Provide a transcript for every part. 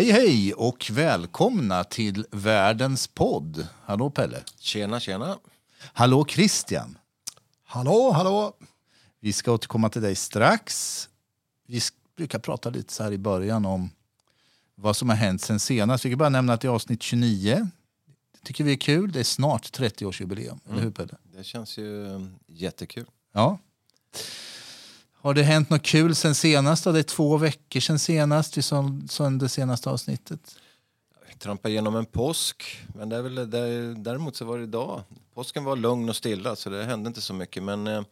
Hej hej och välkomna till Världens podd. Hallå Pelle. Tjena, tjena. Hallå Christian. Hallå, hallå. Vi ska återkomma till dig strax. Vi brukar prata lite så här i början om vad som har hänt sen senast. Vi kan bara nämna att det är avsnitt 29. Det tycker vi är kul. Det är snart 30-årsjubileum. Eller hur Pelle? Det känns ju jättekul. Ja. Har det hänt något kul sen senast? Då? Det är två veckor sen senast. Sa det senaste avsnittet. Vi trampade igenom en påsk, men det är väl, det är, däremot så var det idag. Påsken var lugn och stilla så det hände inte så mycket. Men eh,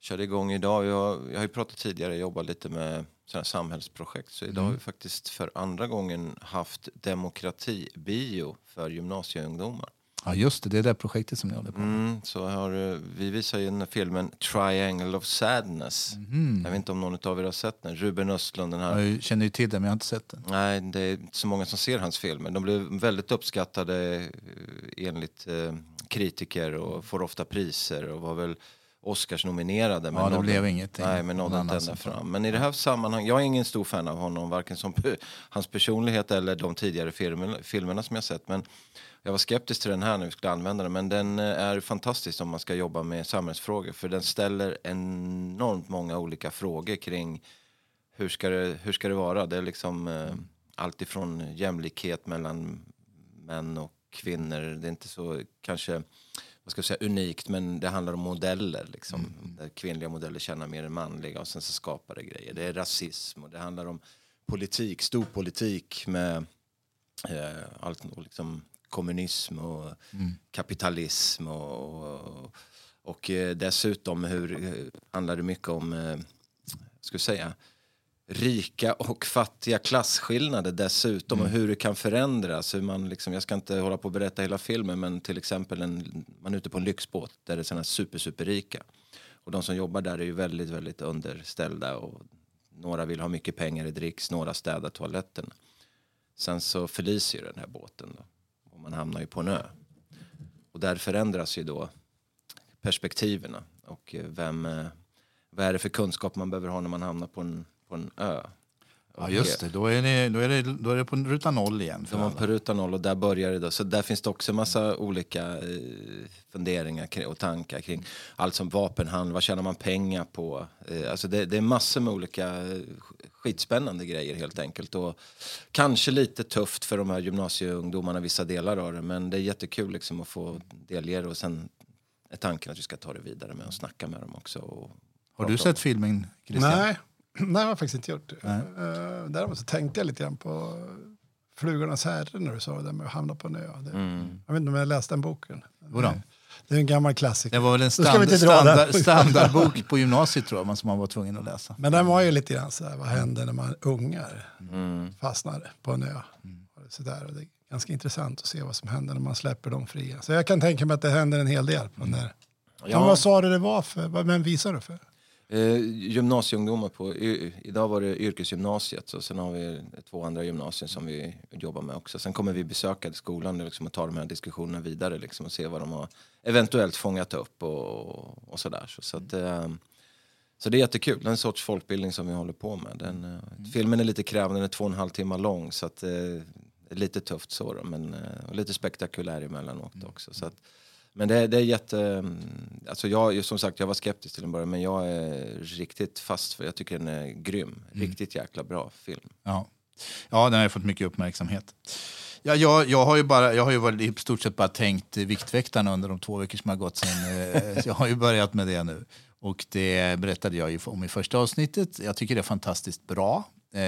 körde igång idag. Jag, jag har ju pratat tidigare, jobbat lite med sådana samhällsprojekt. Så idag har vi faktiskt för andra gången haft demokratibio för gymnasieungdomar. Ja, just det. Det är det projektet som ni håller på med. Mm, så har, eh, vi visar ju den här filmen Triangle of Sadness. Jag vet inte om någon av er har sett den. Ruben Östlund, den här Jag känner ju till det, men jag har inte sett den. Nej, det är inte så många som ser hans filmer. De blev väldigt uppskattade eh, enligt eh, kritiker och får ofta priser och var väl Oscars nominerade. Ja, det blev ingenting. Nej, men nådde inte ända fram. Men i det här sammanhanget, jag är ingen stor fan av honom, varken som hans personlighet eller de tidigare filmerna, filmerna som jag sett. Men jag var skeptisk till den här när vi skulle använda den. Men den eh, är fantastisk om man ska jobba med samhällsfrågor. För den ställer enormt många olika frågor kring hur ska det, hur ska det vara? Det är liksom eh, allt ifrån jämlikhet mellan män och kvinnor. Det är inte så kanske vad ska jag säga, unikt men det handlar om modeller. Liksom, Där kvinnliga modeller tjänar mer än manliga och sen så skapar det grejer. Det är rasism och det handlar om politik, storpolitik med eh, allt liksom kommunism och kapitalism och, och, och eh, dessutom hur, eh, handlar det mycket om eh, ska säga, rika och fattiga klasskillnader dessutom och hur det kan förändras. Hur man liksom, jag ska inte hålla på och berätta hela filmen men till exempel en, man är ute på en lyxbåt där det är sådana super superrika. Och de som jobbar där är ju väldigt väldigt underställda och några vill ha mycket pengar i dricks, några städar toaletten. Sen så förliser ju den här båten då, man hamnar ju på en ö. Och där förändras ju då perspektiven och eh, vem, eh, vad är det för kunskap man behöver ha när man hamnar på en, på en ö. Ja, just det. Då är det, då är det, då är det på ruta noll igen. För De alla. på ruta noll och där börjar det då. Så där finns det också en massa olika eh, funderingar och tankar kring allt som vapenhandel, vad tjänar man pengar på? Eh, alltså det, det är massor med olika eh, skitspännande grejer helt enkelt. Och kanske lite tufft för de här gymnasieungdomarna vissa delar av det. Men det är jättekul liksom att få delge det och sen är tanken att vi ska ta det vidare med och snacka med dem också. Och Har du sett filmen, Christian? Nej, nej, det har jag faktiskt inte gjort. Uh, däremot så tänkte jag lite grann på Flugornas herre när du sa det där med att hamna på en ö. Det, Jag vet inte om jag läste den boken. Jodå. Det är en gammal klassiker. Det var väl en standard, den. standardbok på gymnasiet tror jag, som man var tvungen att läsa. Men den var ju lite grann så här, vad händer när man ungar Mm. fastnar på en ö? Och Så där, och det är ganska intressant att se vad som händer när man släpper dem fria. Så jag kan tänka mig att det händer en hel del på den där. Ja. Men vad sa du det var för? Vad- Vem visar du för? Eh, gymnasieungdomar på, i, idag var det yrkesgymnasiet och sen har vi två andra gymnasier som vi jobbar med också. Sen kommer vi besöka skolan liksom, och ta de här diskussionerna vidare liksom, och se vad de har eventuellt fångat upp och, och sådär. Så, så, att, eh, så det är jättekul, det är en sorts folkbildning som vi håller på med. Den, eh, Filmen är lite krävande, den är två och en halv timme lång så att, eh, det är lite tufft så då, men eh, lite spektakulär emellanåt också. Så att, men det, det är jätte... mm, Alltså jag, som sagt, jag var skeptisk till den början men jag är riktigt fast för jag tycker den är grym. Riktigt jäkla bra film. Ja. ja, den har ju fått mycket uppmärksamhet. Ja, jag, jag har ju, bara, jag har ju varit i stort sett bara tänkt Viktväktarna under de två veckor som har gått sen. eh, jag har ju börjat med det nu. Och det berättade jag ju om i första avsnittet. Jag tycker det är fantastiskt bra. Eh,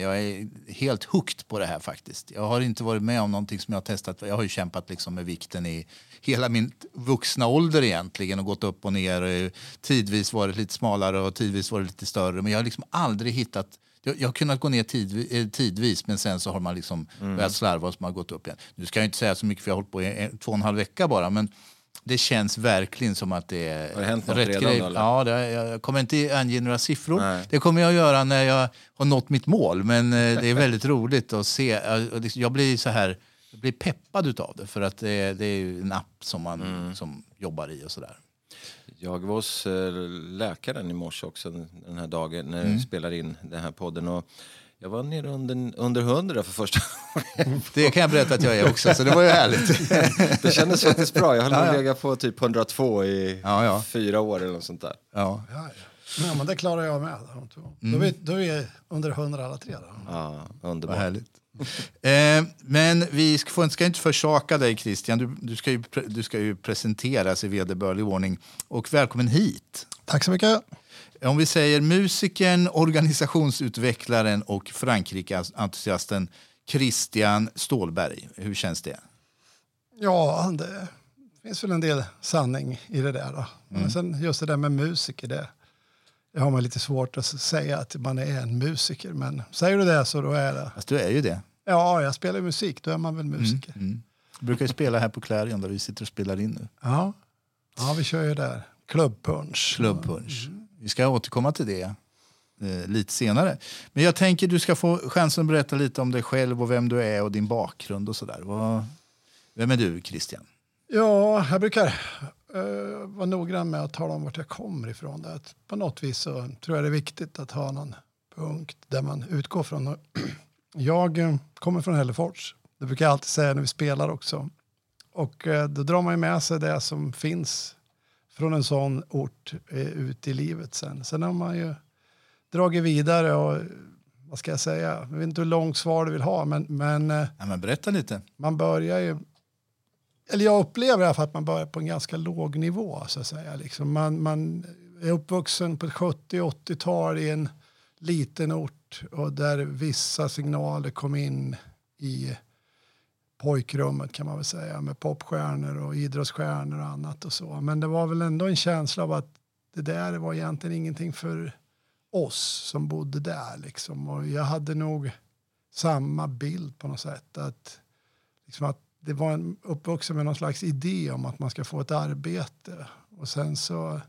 jag är helt hooked på det här faktiskt. Jag har inte varit med om någonting som jag har testat. Jag har ju kämpat liksom med vikten i hela min vuxna ålder egentligen och gått upp och ner. eh, Tidvis varit lite smalare och tidvis varit lite större. Men jag har liksom aldrig hittat jag, jag har kunnat gå ner tidvis, eh, tidvis men sen så har man liksom börjat slarva och så har man gått upp igen. Nu ska jag inte säga så mycket för jag har hållit på i en, två och en halv vecka bara men det känns verkligen som att det är Har det hänt något rätt redan grej. eller? Ja, det, jag kommer inte ange några siffror. Nej. Det kommer jag göra när jag har nått mitt mål. Men eh, det är väldigt roligt att se. Eh, Jag blir så här, jag blir peppad utav det för att det, det är ju en app som man Mm. som jobbar i och sådär. Jag var hos eh, läkaren i morse också den här dagen när vi spelar in den här podden. Och Jag var nere under, under 100 för första gången. Det kan jag berätta att jag är också, så det var ju härligt. Det kändes faktiskt bra. Jag har Ja, ja. legat på typ 102 i Ja, ja. fyra år eller något sånt där. Ja. Ja, men det klarar jag med. två. Då, är vi, då är vi under 100 alla tre. Då. Ja, Vad underbart. härligt. Eh, men vi ska, ska inte försaka dig Christian. Du, du, ska ju, du ska ju presenteras i vederbörlig ordning. Och välkommen hit. Tack så mycket. Om vi säger musikern, organisationsutvecklaren och Frankrike-entusiasten Christian Stålberg. Hur känns det? Ja, det finns väl en del sanning i det där. Då. Men sen just det där med musiker, det, det har man lite svårt att säga att man är en musiker. Men säger du det så då är det. Fast du är ju det. Ja, jag spelar musik, då är man väl musiker. Mm. Du brukar ju spela här på Clarion där vi sitter och spelar in nu. Ja. ja, vi kör ju där. Klubbpunch. Club Punch. Vi ska återkomma till det eh, lite senare. Men jag tänker du ska få chansen att berätta lite om dig själv och vem du är och din bakgrund och sådär. Vem är du Christian? Ja, jag brukar uh, vara noggrann med att tala om vart jag kommer ifrån. Att på något vis så tror jag det är viktigt att ha någon punkt där man utgår från. Jag eh, kommer från Hällefors. Det brukar jag alltid säga när vi spelar också. Och eh, då drar man ju med sig det som finns från en sån ort eh, ut i livet sen. Sen har man ju dragit vidare och vad ska jag säga, jag vet inte hur långt svar du vill ha men, men eh, Ja, men berätta lite. man börjar ju... Eller jag upplever i alla fall att man börjar på en ganska låg nivå. Så att säga. Liksom man, man är uppvuxen på 70-80-tal i en liten ort och där vissa signaler kom in i pojkrummet kan man väl säga med popstjärnor och idrottsstjärnor och annat och så. Men det var väl ändå en känsla av att det där var egentligen ingenting för oss som bodde där liksom. Och jag hade nog samma bild på något sätt. Att, liksom att det var en uppvuxen med någon slags idé om att man ska få ett arbete. Och sen så,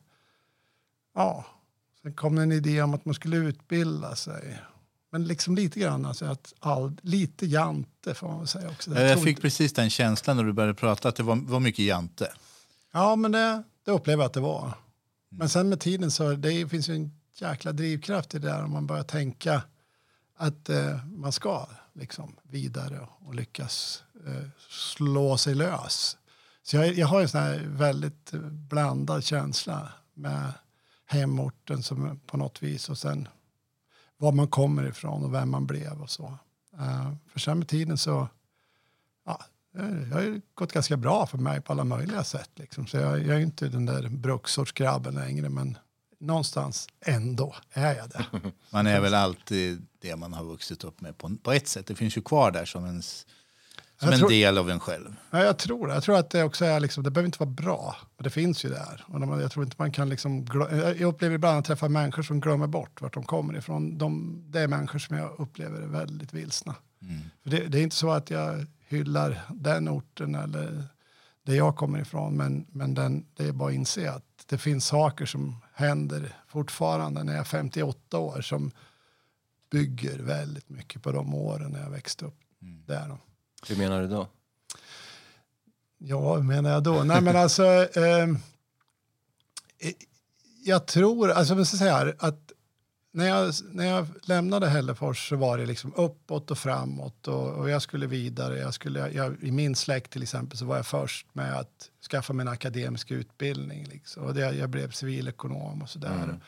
ja, sen kom det en idé om att man skulle utbilda sig. Men liksom lite grann, alltså att all, lite jante får man väl säga också. Jag, tror fick inte- precis den känslan när du började prata att det var, var mycket jante. Ja, men det, det upplever jag att det var. Men sen med tiden så det finns ju en jäkla drivkraft i det där om man börjar tänka att eh, man ska liksom vidare och lyckas eh, slå sig lös. Så jag, jag har en sån här väldigt blandad känsla med hemorten som på något vis och sen var man kommer ifrån och vem man blev och så. Eh, för sen med tiden så ja, det har ju gått ganska bra för mig på alla möjliga sätt. Liksom. Så jag, jag är inte den där bruksortsgrabben längre, men någonstans ändå är jag det. Man är väl alltid det man har vuxit upp med på, på ett sätt. Det finns ju kvar där som en, som en tror- del av en själv. Ja, jag tror det. Jag tror att det också är liksom, det behöver inte vara bra, men det finns ju där. Och man- jag tror inte man kan liksom, jag upplever ibland att träffa människor som glömmer bort vart de kommer ifrån. De, det är människor som jag upplever är väldigt vilsna. För det, det är inte så att jag hyllar den orten eller där jag kommer ifrån, men, men den, det är bara att inse att det finns saker som händer fortfarande när jag är 58 år som bygger väldigt mycket på de åren när jag växte upp där. Då. Hur menar du då? Ja, hur menar jag då? Nej, men alltså... eh, jag tror, alltså men så här, att när jag, när jag lämnade Hällefors så var det liksom uppåt och framåt och, och jag skulle vidare. Jag skulle, jag, I min släkt till exempel så var jag först med att skaffa mig en akademisk utbildning. Liksom. Och det, jag blev civilekonom och sådär.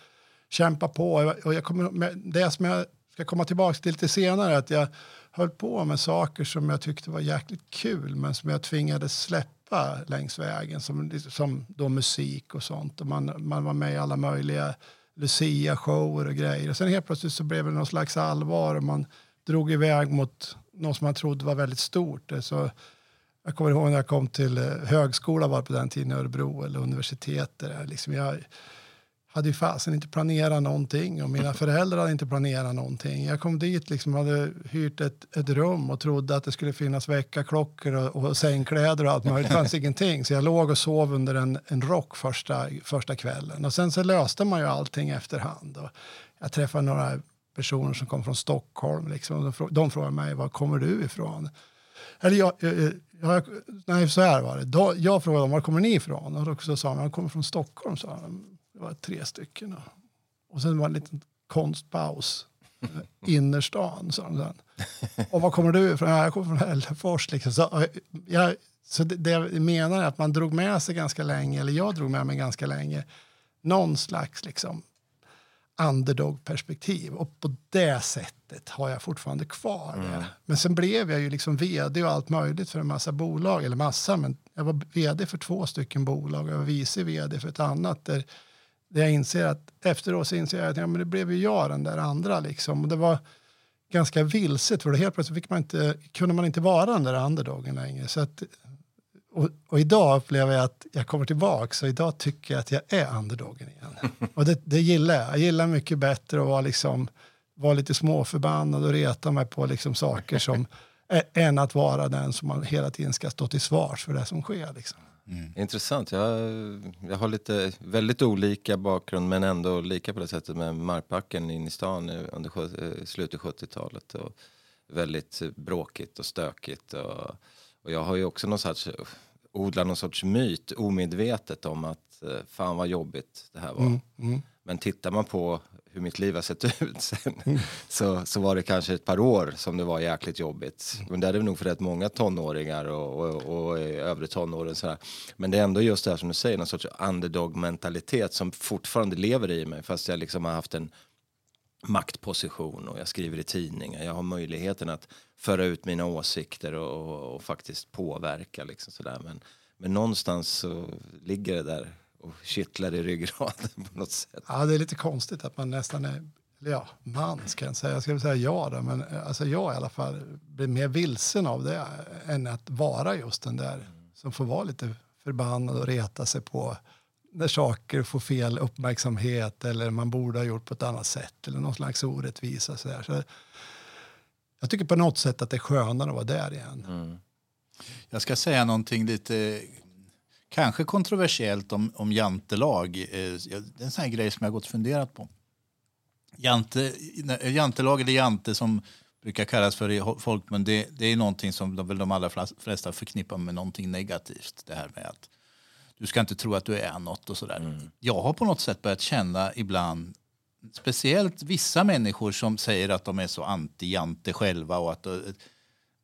Kämpa på. Och jag- kommer, det som jag ska komma tillbaka till lite senare, att jag höll på med saker som jag tyckte var jäkligt kul men som jag tvingades släppa längs vägen som, som då musik och sånt. Och man, man var med i alla möjliga Lucia-shower och grejer. Och sen helt plötsligt så blev det någon slags allvar och man drog iväg mot något som man trodde var väldigt stort. Så jag kommer ihåg när jag kom till eh, högskola var på den tiden i Örebro eller universitet. där. Liksom jag hade ju fasen inte planerat någonting och mina föräldrar hade inte planerat någonting. Jag kom dit liksom hade hyrt ett, ett rum och trodde att det skulle finnas väckarklockor och, och sängkläder och allt möjligt. Det fanns ingenting. Så jag låg och sov under en, en rock första, första kvällen. Och sen så löste man ju allting efterhand. Och jag träffade några personer som kom från Stockholm. Liksom, de, frå- de frågade mig, var kommer du ifrån? Eller jag, jag, jag, nej, så här var det. Då, jag frågade dem, var kommer ni ifrån? Och då så sa de, jag kommer från Stockholm. Sa de. Det var tre stycken. Och, sen var det en liten konstpaus. Innerstan, sa de sen. Och var kommer du ifrån? Ja, jag kommer från Hällefors. Liksom. Så, jag, så det, det jag menar är att man drog med sig ganska länge, eller jag drog med mig ganska länge, någon slags liksom, underdog-perspektiv. Och på det sättet har jag fortfarande kvar det. Mm. Men sen blev jag ju liksom vd och allt möjligt för en massa bolag. Eller massa, men jag var vd för två stycken bolag och jag var vice vd för ett annat. Där, där jag inser att efteråt så inser jag att ja, men det blev ju jag den där andra. Liksom. Och det var ganska vilset för då helt plötsligt fick man inte, kunde man inte vara den där underdogen längre. Så att och, och, idag upplever jag att jag kommer tillbaka så idag tycker jag att jag är underdogen igen. Och det, det gillar jag. Jag gillar mycket bättre att vara, liksom, vara lite småförbannad och reta mig på liksom saker som än att vara den som man hela tiden ska stå till svars för det som sker. Liksom. Mm. Intressant. Jag, jag har lite väldigt olika bakgrund men ändå lika på det sättet med Markbacken in i stan under eh, slutet av 70-talet. Och väldigt bråkigt och stökigt. Och, och jag har ju också någon sorts, odlat någon sorts myt omedvetet om att eh, fan vad jobbigt det här var. Mm, mm. Men tittar man på hur mitt liv har sett ut sen mm. så, så var det kanske ett par år som det var jäkligt jobbigt. Men det är det nog för rätt många tonåringar och, och, och övre tonåren. Sådär. Men det är ändå just det här som du säger, någon sorts underdog-mentalitet som fortfarande lever i mig fast jag liksom har haft en maktposition och jag skriver i tidningar. Jag har möjligheten att föra ut mina åsikter och, och, och faktiskt påverka. Liksom sådär. Men, men någonstans så ligger det där och kittlar i ryggraden på något sätt. Ja, det är lite konstigt att man nästan är, ja, man ska jag säga, jag ska säga ja då, men alltså jag i alla fall blir mer vilsen av det än att vara just den där som får vara lite förbannad och reta sig på när saker får fel uppmärksamhet eller man borde ha gjort på ett annat sätt eller någon slags orättvisa. Så, där. så jag tycker på något sätt att det är skönare att vara där igen. Mm. Jag ska säga någonting lite kanske kontroversiellt om, om jantelag. Eh, det är en sån här grej som jag har gått och funderat på. Jante, jantelag eller jante som brukar kallas för i folkmun, det, det är någonting som de, väl de allra flesta förknippar med någonting negativt. Det här med att du ska inte tro att du är något och sådär. Mm. Jag har på något sätt börjat känna ibland, speciellt vissa människor som säger att de är så anti-jante själva och att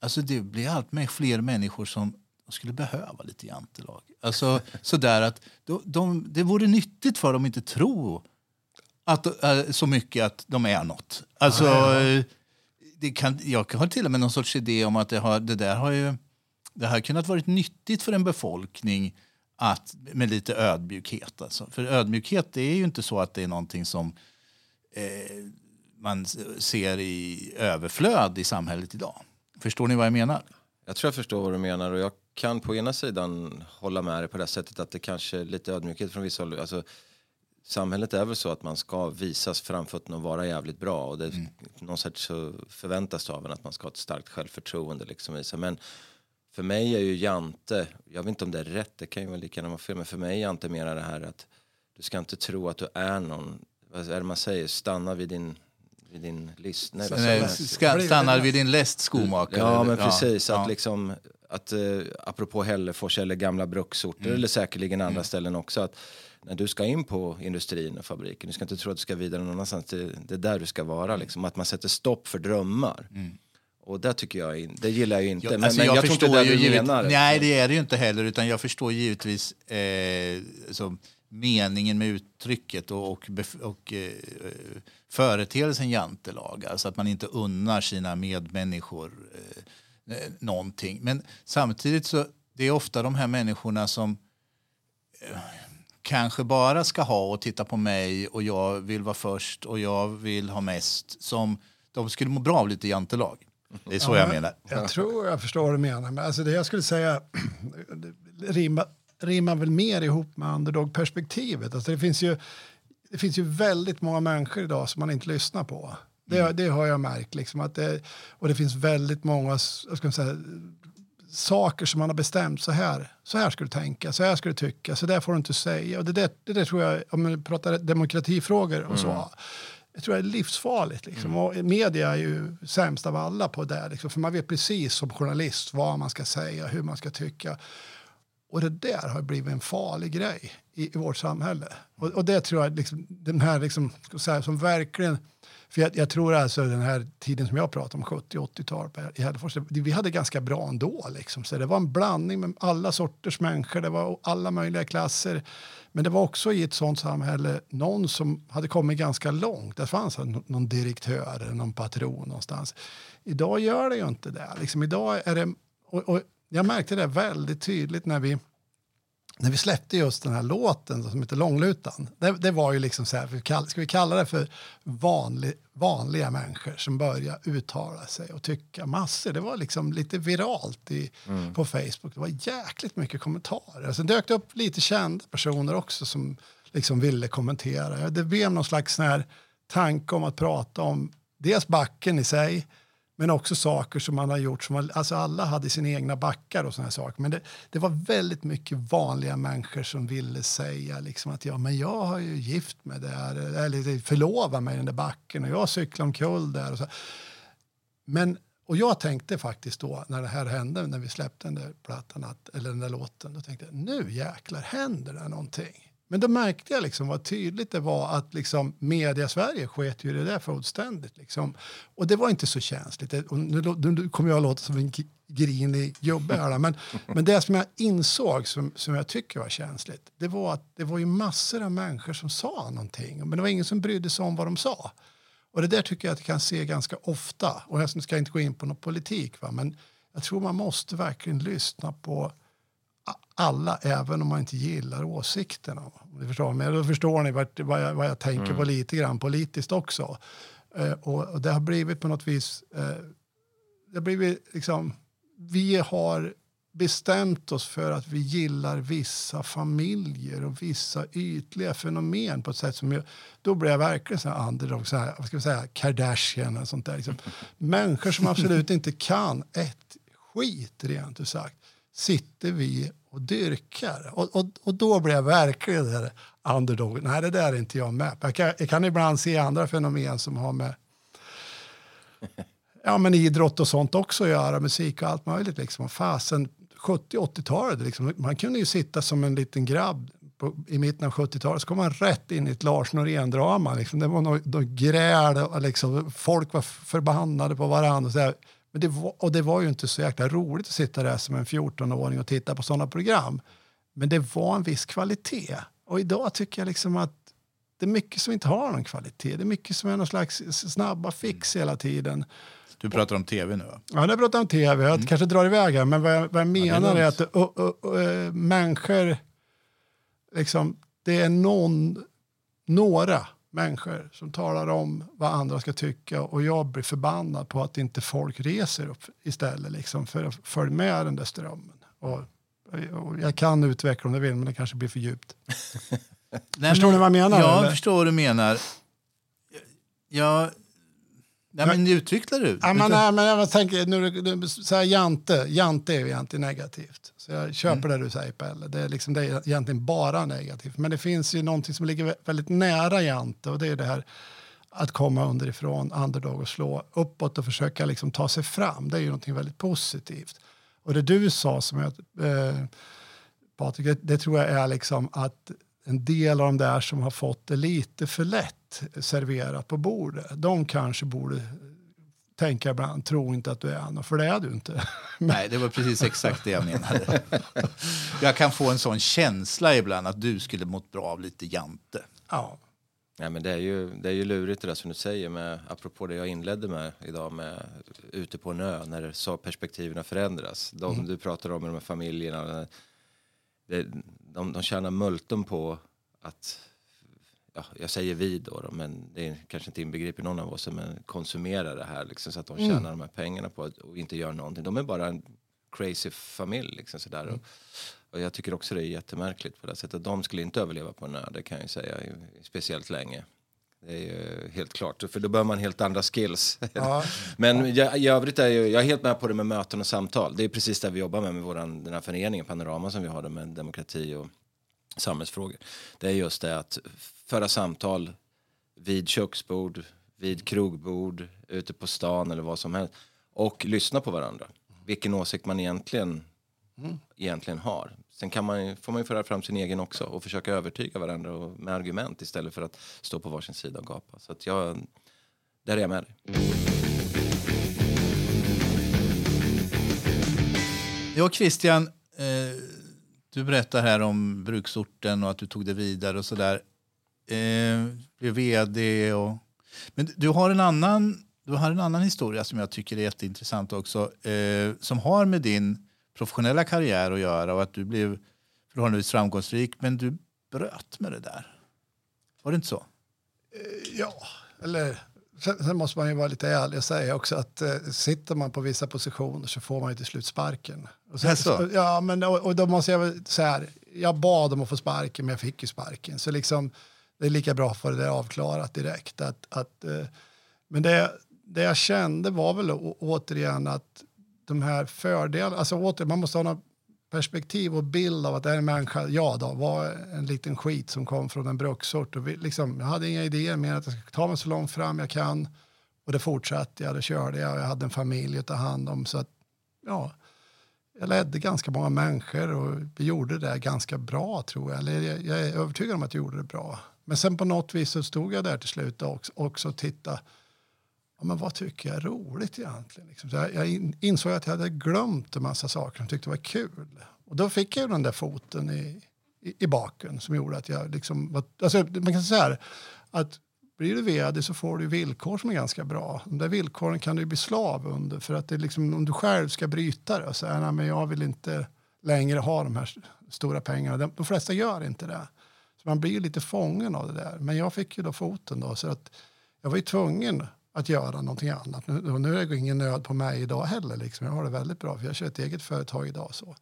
alltså det blir allt mer fler människor som skulle behöva lite jantelag. Alltså sådär att de, de, det vore nyttigt för dem att inte tro att, äh, så mycket att de är något. Alltså, äh, det kan, jag har till och med någon sorts idé om att det, har, det där har ju det har kunnat varit nyttigt för en befolkning att, med lite ödmjukhet. Alltså. För ödmjukhet det är ju inte så att det är någonting som eh, man ser i överflöd i samhället idag. Förstår ni vad jag menar? Jag tror jag förstår vad du menar och jag kan på ena sidan hålla med dig på det sättet att det kanske är lite ödmjukhet från vissa håll. Alltså, samhället är väl så att man ska visas framfötterna och vara jävligt bra och det, mm. någon sätt så förväntas det av en att man ska ha ett starkt självförtroende liksom Men för mig är ju Jante, jag vet inte om det är rätt, det kan ju vara lika gärna vara fel, men för mig är Jante mera det här att du ska inte tro att du är någon, vad är det man säger, stanna vid din vid din list. Nej, Nej, ska, stanna vid din läst skomakare. Ja, men precis. Ja, att liksom, att, uh, apropå Hällefors eller gamla bruksorter mm. eller säkerligen andra mm. ställen också. Att när du ska in på industrin och fabriken, du ska inte tro att du ska vidare någon annanstans. Det, det är där du ska vara. Liksom. Att man sätter stopp för drömmar. Mm. Och det tycker jag, det gillar jag inte. Jag, alltså men, jag, jag tror inte det du givet, menar. Nej, det är det ju inte heller. Utan jag förstår givetvis eh, så, meningen med uttrycket och, och, och eh, företeelsen jantelag. Alltså att man inte unnar sina medmänniskor eh, någonting. Men samtidigt så det är ofta de här människorna som eh, kanske bara ska ha och titta på mig och jag vill vara först och jag vill ha mest. Som de skulle må bra av lite jantelag. Det är så ja, jag menar. Jag tror jag förstår vad du menar. Men alltså det jag skulle säga rimmar, rimmar väl mer ihop med underdog-perspektivet. Alltså det, finns ju, det finns ju väldigt många människor idag som man inte lyssnar på. Det, mm. det har jag märkt. Liksom, att det, och det finns väldigt många ska säga, saker som man har bestämt. Så här, så här ska du tänka, så här ska du tycka, så där får du inte säga. Och det, det, det, det tror jag, om man pratar demokratifrågor och så. Mm jag tror det är livsfarligt. Liksom. Mm. Och media är ju sämst av alla på det. Liksom. För man vet precis som journalist vad man ska säga, hur man ska tycka. Och det där har blivit en farlig grej i, i vårt samhälle. Och, och det tror jag, liksom, den här liksom, säga, som verkligen... För jag, jag, tror alltså den här tiden som jag pratar om, 70-80-tal i Hällefors, vi hade ganska bra ändå. Liksom. Så det var en blandning med alla sorters människor, det var alla möjliga klasser. Men det var också i ett sånt samhälle någon som hade kommit ganska långt. Det fanns någon direktör eller någon patron någonstans. Idag gör det ju inte det. Liksom, idag är det... Och, och jag märkte det väldigt tydligt när vi när vi släppte just den här låten som heter Långlutan, det, det var ju liksom så här, ska vi kalla det för vanlig, vanliga människor som börjar uttala sig och tycka massor. Det var liksom lite viralt i, mm. på Facebook. Det var jäkligt mycket kommentarer. Sen dök det upp lite kända personer också som liksom ville kommentera. Det blev någon slags här tanke om att prata om dels backen i sig, men också saker som man har gjort. Som alltså alla hade sina egna backar och såna saker. Men det, det, var väldigt mycket vanliga människor som ville säga liksom att ja, men jag har ju gift mig där, eller förlovat mig i den där backen och jag cyklar omkull där. Och så. Men, och jag tänkte faktiskt då när det här hände, när vi släppte den där plattan, att, eller den där låten, då tänkte jag nu jäklar händer det någonting. Men då märkte jag liksom vad tydligt det var att liksom media Sverige sket ju det där fullständigt. Liksom. Och det var inte så känsligt. Och nu, nu kommer jag att låta som en grinig gubbe här. Men, men det som jag insåg som, som jag tycker var känsligt. Det var att det var ju massor av människor som sa någonting. Men det var ingen som brydde sig om vad de sa. Och det där tycker jag att jag kan se ganska ofta. Och jag ska inte gå in på någon politik. Va? Men jag tror man måste verkligen lyssna på alla, även om man inte gillar åsikterna. Ni förstår, men då förstår ni vart, vad, jag, vad jag tänker mm. på lite grann politiskt också. Eh, och, och, det har blivit på något vis... Eh, det har blivit liksom... Vi har bestämt oss för att vi gillar vissa familjer och vissa ytliga fenomen på ett sätt som jag, då blir jag verkligen så här underdog, så här, vad ska vi säga, Kardashian och sånt där. Liksom. Människor som absolut inte kan ett skit rent ut sagt sitter vi och dyrkar. Och, och, och då blir jag verkligen där underdog. Nej, det där är inte jag med jag kan, jag kan ibland se andra fenomen som har med ja, men idrott och sånt också att göra, musik och allt möjligt. Liksom. Fasen, 70-80-talet, liksom, man kunde ju sitta som en liten grabb på, i mitten av 70-talet så kom man rätt in i ett Lars Norén-drama. Liksom. Det var något, något gräl liksom, folk var förbannade på varandra. Och så där. Men det var, och det var ju inte så jäkla roligt att sitta där som en 14-åring och titta på sådana program. Men det var en viss kvalitet. Och idag tycker jag liksom att det är mycket som inte har någon kvalitet. Det är mycket som är någon slags snabba fix hela tiden. Du pratar om tv nu? Ja, jag pratar om tv. Jag mm. kanske drar iväg här, men vad jag, vad jag menar ja, är, är, att uh, uh, uh, människor, liksom, det är någon, några människor som talar om vad andra ska tycka och jag blir förbannad på att inte folk reser upp istället liksom för att följa med den där strömmen. Och, och jag kan utveckla om det vill men det kanske blir för djupt. Nej, förstår ni vad jag menar? Ja, jag förstår vad du menar. Jag Nej, men utveckla du. Ja, men, nej, men jag tänker, nu, så här, Jante, Jante är ju egentligen negativt. Så jag köper mm. det du säger Pelle. Det är, liksom, det är egentligen bara negativt. Men det finns ju någonting som ligger väldigt nära Jante och det är det här att komma underifrån, underdog och slå uppåt och försöka liksom ta sig fram. Det är ju någonting väldigt positivt. Och det du sa som jag, eh, Patrik, det, det tror jag är liksom att en del av de där som har fått det lite för lätt serverat på bordet. De kanske borde tänka ibland, tro inte att du är Anna, för det är du inte. Nej, det var precis exakt det jag menade. Jag kan få en sån känsla ibland att du skulle mått bra av lite jante. Ja. Ja, men det, är ju, det är ju lurigt det där som du säger, med, apropå det jag inledde med idag med ute på en ö, när så perspektiven förändras. De mm. du pratar om, de här familjerna, det, de, de tjänar multum på att ja, jag säger vi då, då, men det är kanske inte inbegriper någon av oss, men konsumera det här liksom, så att de mm. tjänar mm. de här pengarna på att, och inte gör någonting. De är bara en crazy familj liksom sådär. Mm. Och, och, jag tycker också det är jättemärkligt på det sättet. De skulle inte överleva på en ö, det kan jag säga, speciellt länge. Det är ju helt klart, för då behöver man helt andra skills. Ja. Men jag, i övrigt är jag, jag är helt med på det med möten och samtal. Det är precis det vi jobbar med med våran, den här föreningen Panorama som vi har med demokrati och samhällsfrågor. Det är just det att föra samtal vid köksbord, vid krogbord, ute på stan eller vad som helst. Och lyssna på varandra. Vilken åsikt man egentligen, mm. egentligen har. Sen kan man, får man ju föra fram sin egen också och försöka övertyga varandra och, med argument istället för att stå på varsin sida och gapa. Så att jag, där är jag med dig. Ja, Christian, eh, du berättar här om bruksorten och att du tog det vidare och sådär. Eh, blev vd och... Men du har en annan, du har en annan historia som jag tycker är jätteintressant också. Eh, som har med din professionella karriär att göra och att du blev förhållandevis framgångsrik. Men du bröt med det där. Var det inte så? Eh, ja, eller sen, sen måste man ju vara lite ärlig och säga också att eh, sitter man på vissa positioner så får man ju till slut sparken. Och sen, Jaså? ja, men och, och då måste jag väl säga här, jag bad om att få sparken men jag fick ju sparken. Så liksom, det är lika bra för det där avklarat direkt. Att, att, eh, men det, det jag kände var väl å, återigen att de här fördelarna, alltså åter, man måste ha något perspektiv och bild av att det är en människa, jag då, var en liten skit som kom från en bruksort. Och vi, liksom, jag hade inga idéer mer än att jag ska ta mig så långt fram jag kan. Och det fortsatte jag, det körde jag. Jag hade en familj att ta hand om. Så att, ja, jag ledde ganska många människor och vi gjorde det ganska bra tror jag. Eller jag, jag är övertygad om att jag gjorde det bra. Men sen på något vis så stod jag där till slut också, också och tittade. Ja, men vad tycker jag är roligt egentligen? Liksom. Så jag, jag insåg att jag hade glömt en massa saker som tyckte var kul. Och då fick jag ju den där foten i, i, i baken som gjorde att jag liksom... Var, alltså, man kan säga så här, att blir du vd så får du villkor som är ganska bra. De där villkoren kan du bli slav under för att det är liksom, om du själv ska bryta det och säga nej men jag vill inte längre ha de här stora pengarna. De, de flesta gör inte det. Så man blir ju lite fången av det där. Men jag fick ju då foten då så att jag var ju tvungen att göra någonting annat. Nu, nu är det ingen nöd på mig idag heller. Liksom. Jag har det väldigt bra för jag kör ett eget företag idag. Så.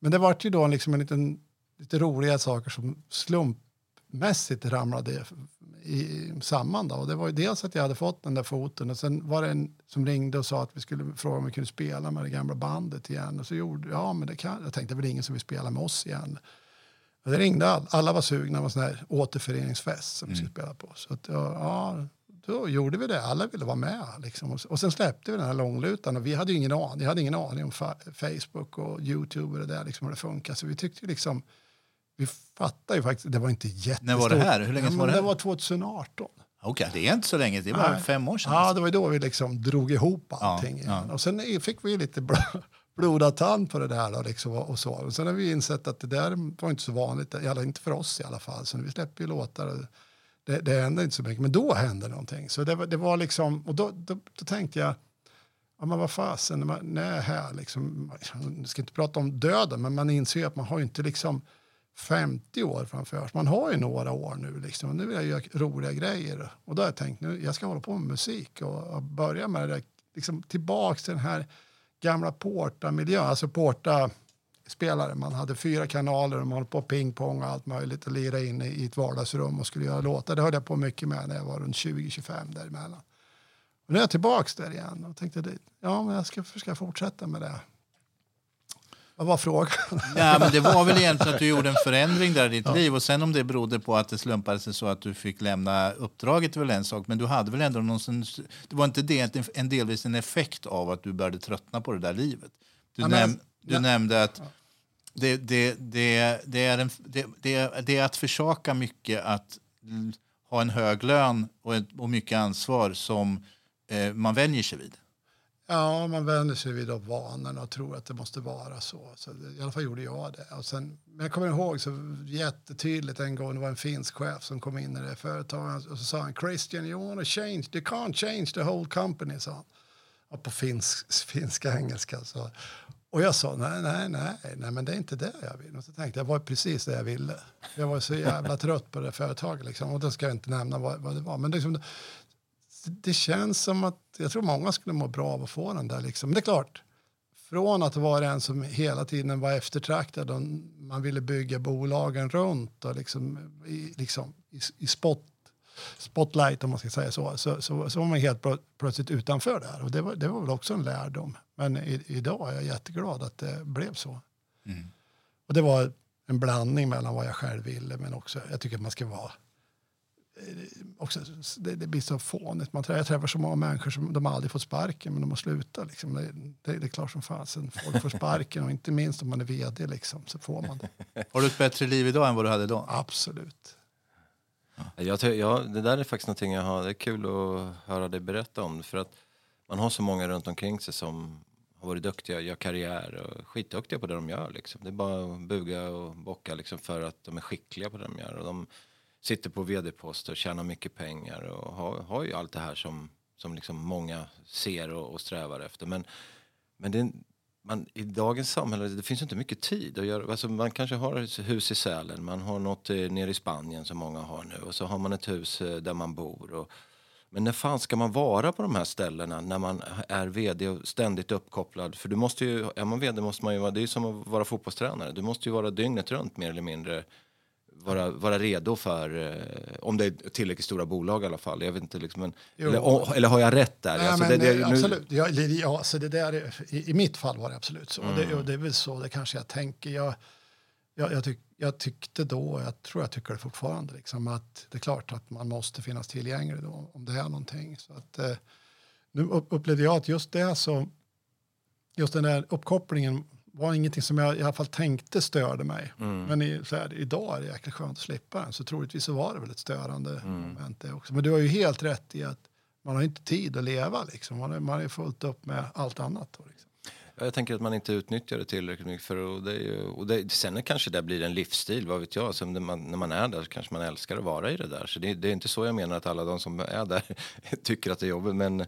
Men det var ju då liksom en liten, lite roliga saker som slumpmässigt ramlade i, samman. Då. Och det var ju dels att jag hade fått den där foten och sen var det en som ringde och sa att vi skulle fråga om vi kunde spela med det gamla bandet igen. Och så gjorde ja men det kan jag. tänkte väl ingen som vill spela med oss igen. Och det ringde all, alla var sugna, det var en sån här återföreningsfest som vi skulle spela på. Så att, ja, då gjorde vi det, alla ville vara med. Liksom. Och, sen släppte vi den här långlutan och vi hade ingen aning, jag hade ingen aning om fa- Facebook och Youtube och det där, liksom, hur det funkar. Så vi tyckte liksom, vi fattade ju faktiskt, det var inte jättestort. När var det här? Hur länge ja, var det det här? var 2018. Okej, det är inte så länge. Det är bara Nej. fem år sedan. Ja, det var då vi liksom drog ihop allting. Ja, ja. Och sen fick vi lite bl- blodad tand på det där. Då, liksom, och så. Och sen har vi insett att det där var inte så vanligt, i alla- inte för oss i alla fall. Så vi släpper ju låtar. Och det, det hände inte så mycket, men då hände någonting. Så det, var- det var liksom, och då, då, då tänkte jag, ja men vad fasen, när, man, är här, liksom, jag ska inte prata om döden, men man inser ju att man har ju inte liksom 50 år framför sig. Man har ju några år nu liksom. och Nu vill jag göra roliga grejer. Och då har jag tänkt nu, jag ska hålla på med musik och, och börja med det där, liksom tillbaks till den här gamla Porta-miljön. Alltså Porta-spelare. Man hade fyra kanaler och man höll på pingpong och allt möjligt och lira in i, ett vardagsrum och skulle göra låtar. Det höll jag på mycket med när jag var runt 20-25 däremellan. Och nu är jag tillbaks där igen och tänkte, ja men jag ska försöka fortsätta med det. Vad var frågan? Ja, men det var väl egentligen att du gjorde en förändring där i ditt liv. Och sen om det berodde på att det slumpade sig så att du fick lämna uppdraget väl en sak. Men du hade väl ändå någon det var inte det en delvis en effekt av att du började tröttna på det där livet. Du, Ja, men- näm, du ja. nämnde att det, det, det, det, är en, det, det, det är att försaka mycket att ha en hög lön och, ett, och mycket ansvar som eh, man vänjer sig vid. Ja, man vänjer sig vid de vanorna och tror att det måste vara så. så det, I alla fall gjorde jag det. Och sen, men jag kommer ihåg så jättetydligt en gång, det var en finsk chef som kom in i det företaget och så sa han Christian, you want to change, you can't change the whole company, sa han. Och på finsk, finska engelska. Så. Och jag sa nej, nej, nej, nej, men det är inte det jag vill. Och så tänkte jag, det var precis det jag ville. Jag var så jävla trött på det företaget liksom. Och då ska jag inte nämna vad, vad det var. Men liksom, det känns som att jag tror många skulle må bra av att få den där. Liksom. Men det är klart, från att vara en som hela tiden var eftertraktad och man ville bygga bolagen runt och liksom, i, liksom, i, i spot, spotlight om man ska säga så, så, så, så var man helt plö- plötsligt utanför där. Och det var, det var väl också en lärdom. Men i, idag är jag jätteglad att det blev så. Och det var en blandning mellan vad jag själv ville men också, jag tycker att man ska vara också, det, det, blir så fånigt. Man, jag träffar så många människor som de aldrig fått sparken men de har slutat. Liksom. Det, det, det är klart som fasen. Folk får sparken och inte minst om man är vd liksom, så får man det. Har du ett bättre liv idag än vad du hade då? Absolut. Jag, jag, det där är faktiskt någonting jag har, det är kul att höra dig berätta om. För att man har så många runt omkring sig som har varit duktiga, gör karriär och skitduktiga på det de gör. Liksom. Det är bara att buga och bocka liksom, för att de är skickliga på det de gör. Och de sitter på vd-poster, tjänar mycket pengar och har, har ju allt det här som, som liksom många ser och, och strävar efter. Men, men det, man, i dagens samhälle det finns inte mycket tid att göra. Alltså man kanske har ett hus i Sälen, man har något eh, nere i Spanien som många har nu och så har man ett hus eh, där man bor. Och, men när fan ska man vara på de här ställena när man är vd och ständigt uppkopplad? För du måste ju, är man vd måste man ju vara, det är som att vara fotbollstränare. Du måste ju vara dygnet runt mer eller mindre. Vara, vara redo för, eh, om det är tillräckligt stora bolag i alla fall. Jag vet inte, liksom, men, eller, eller har jag rätt där? Nej, alltså, men, det, det, absolut. Ja, ja, så det där är, i, I mitt fall var det absolut så. Mm. Det, och det är väl så det kanske jag tänker. Jag, jag, jag, tyck, jag tyckte då, jag tror jag tycker det fortfarande, liksom, att det är klart att man måste finnas tillgänglig då, om det är någonting. Så att, eh, nu upplevde jag att just det så, just den där uppkopplingen var ingenting som jag i alla fall tänkte störde mig. Mm. Men i, så här, idag är det jäkligt skönt att slippa den. Så troligtvis så var det väl ett störande mm. moment det också. Men du har ju helt rätt i att man har inte tid att leva liksom. Man är, man är fullt upp med allt annat. Då, liksom. Jag tänker att man inte utnyttjar det tillräckligt mycket. För, och det, är, och det, sen kanske det blir en livsstil, vad vet jag. När, man, när man är där kanske man älskar att vara i det där. Så det, det är inte så jag menar att alla de som är där tycker att det är jobbigt. Men,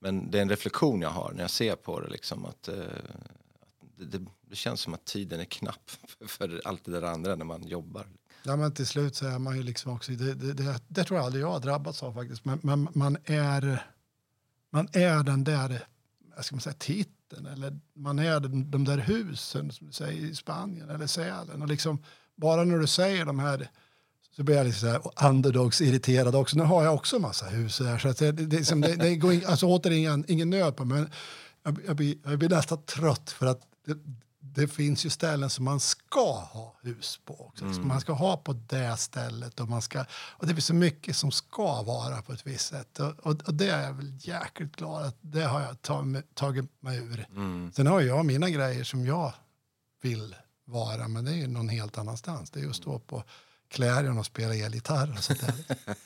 men det är en reflektion jag har när jag ser på det. Liksom, att, eh, det, det, känns som att tiden är knapp för allt det där andra när man jobbar. Ja, men till slut så är man ju liksom också, det, det, det, det tror jag aldrig jag har drabbats av faktiskt, men, men man, är, man är den där, ska man säga, titeln eller man är de, de där husen som du säger i Spanien eller Sälen och liksom bara när du säger de här så blir jag lite så här underdogs-irriterad också. Nu har jag också en massa hus här. så att det, det, det, liksom, det, det går in, alltså återigen ingen nöd på men jag, jag, blir, jag blir nästan trött för att det, det, finns ju ställen som man ska ha hus på. Också. Mm. Man ska ha på det stället och, man ska, och det finns så mycket som ska vara på ett visst sätt. Och, och, och det är jag väl jäkligt glad att det har jag tagit, tagit mig ur. Mm. Sen har jag mina grejer som jag vill vara, men det är ju någon helt annanstans. Det är ju att stå på Clarion och spela elgitarr och sånt där.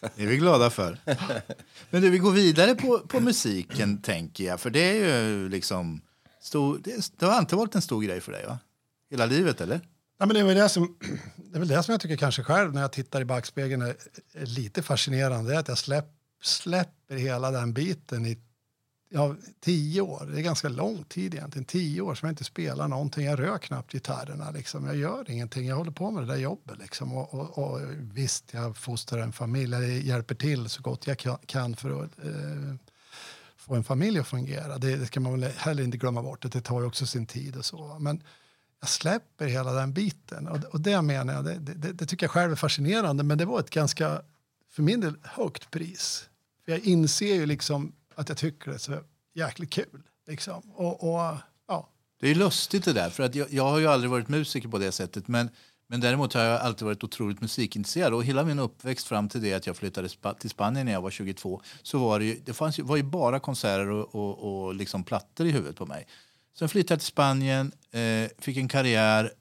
det är vi glada för. Men du, vi går vidare på, på musiken, tänker jag. För det är ju liksom Stor, det, det har inte varit en stor grej för dig, va? Hela livet, eller? Ja, men det, är väl det, som, det är väl det som jag tycker kanske själv när jag tittar i backspegeln är, är lite fascinerande. Det är att jag släpp, släpper hela den biten i ja, tio år. Det är ganska lång tid egentligen. Tio år som jag inte spelar någonting. Jag rör knappt gitarrerna. Liksom. Jag gör ingenting. Jag håller på med det där jobbet. Liksom. Och, och, och visst, jag fostrar en familj. Jag hjälper till så gott jag kan för att eh, få en familj att fungera. Det, det ska man väl heller inte glömma bort. Det tar ju också sin tid och så. Men jag släpper hela den biten. Och, och det menar jag, det, det, det, tycker jag själv är fascinerande. Men det var ett ganska, för min del, högt pris. För jag inser ju liksom att jag tycker det är så jäkligt kul. Liksom. Och, och, ja. Det är lustigt det där, för att jag, jag har ju aldrig varit musiker på det sättet. Men men däremot har jag alltid varit otroligt musikintresserad och hela min uppväxt fram till det att jag flyttade till Spanien när jag var 22 så var det ju, det fanns ju, var ju bara konserter och, och, och liksom plattor i huvudet på mig. Sen flyttade jag till Spanien, eh, fick en karriär,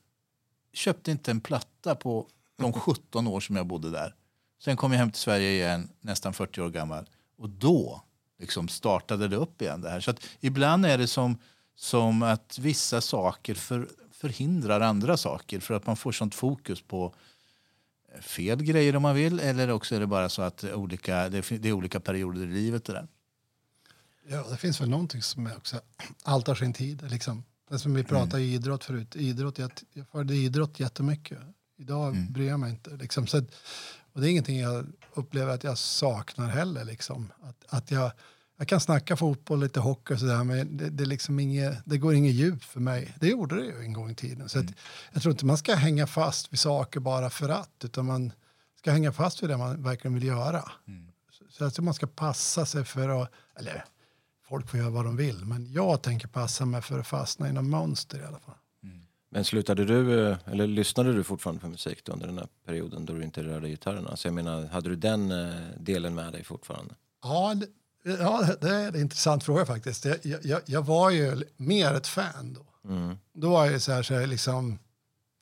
köpte inte en platta på de 17 år som jag bodde där. Sen kom jag hem till Sverige igen, nästan 40 år gammal. Och då liksom startade det upp igen. det här. Så att ibland är det som, som att vissa saker för, förhindrar andra saker för att man får sånt fokus på eh, fel grejer om man vill eller också är det bara så att olika, det är olika perioder i livet. Det där. Ja, det finns väl någonting som är också allt har sin tid. Liksom. Det som vi pratade mm. idrott förut. Idrott, jag, jag följde idrott jättemycket. Idag mm. bryr jag mig inte. Liksom. Så, och det är ingenting jag upplever att jag saknar heller. Liksom. Att, att jag jag kan snacka fotboll, lite hockey och sådär men det, det, liksom inget, det går inget djup för mig. Det gjorde det ju en gång i tiden. Så mm. jag tror inte man ska hänga fast vid saker bara för att utan man ska hänga fast vid det man verkligen vill göra. Mm. Så, så jag tror man ska passa sig för att, eller folk får göra vad de vill men jag tänker passa mig för att fastna i något mönster i alla fall. Mm. Men slutade du, eh, eller lyssnade du fortfarande på musik då under den här perioden då du inte rörde gitarren? Alltså jag menar, hade du den eh, delen med dig fortfarande? Ja, det, ja, det är en intressant fråga faktiskt. Jag, jag, jag var ju mer ett fan då. Mm. Då var jag så här, så jag liksom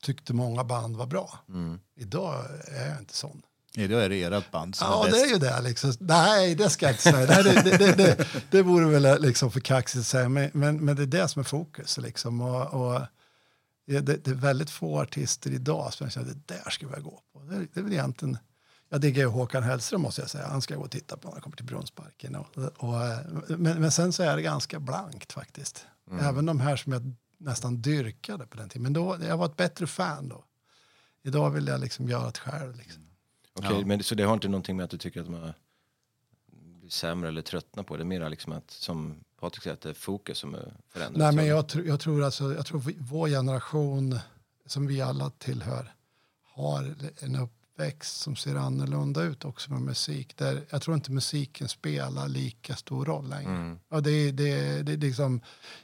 tyckte många band var bra. Mm. Idag är jag inte sån. Ja, då är det ert band som Ja, är det bäst. är ju det. Liksom. Nej, det ska jag inte säga. Nej, det, det, det, det, det vore väl liksom för kaxigt att säga. Men, men, men det är det som är fokus. Liksom. Och, och det, det är väldigt få artister idag som jag känner det där ska jag gå på. Det, det är väl egentligen... Jag diggar ju Håkan Hellström måste jag säga. Han ska jag gå och titta på när jag kommer till Brunnsparken. Och, och, men, men sen så är det ganska blankt faktiskt. Även de här som jag nästan dyrkade på den tiden. Men då, jag var ett bättre fan då. Idag vill jag liksom göra det själv. Liksom. Okej, Ja. men så det har inte någonting med att du tycker att man blir sämre eller tröttnar på det? Det är mer liksom att, som Patrik säger, att det är fokus som är förändrat. Nej, men Så- jag, tr- jag tror alltså, jag tror vi- vår generation som vi alla tillhör har en uppväxt som ser annorlunda ut också med musik. Där jag tror inte musiken spelar lika stor roll längre. Mm. Ja, det, det, det, liksom,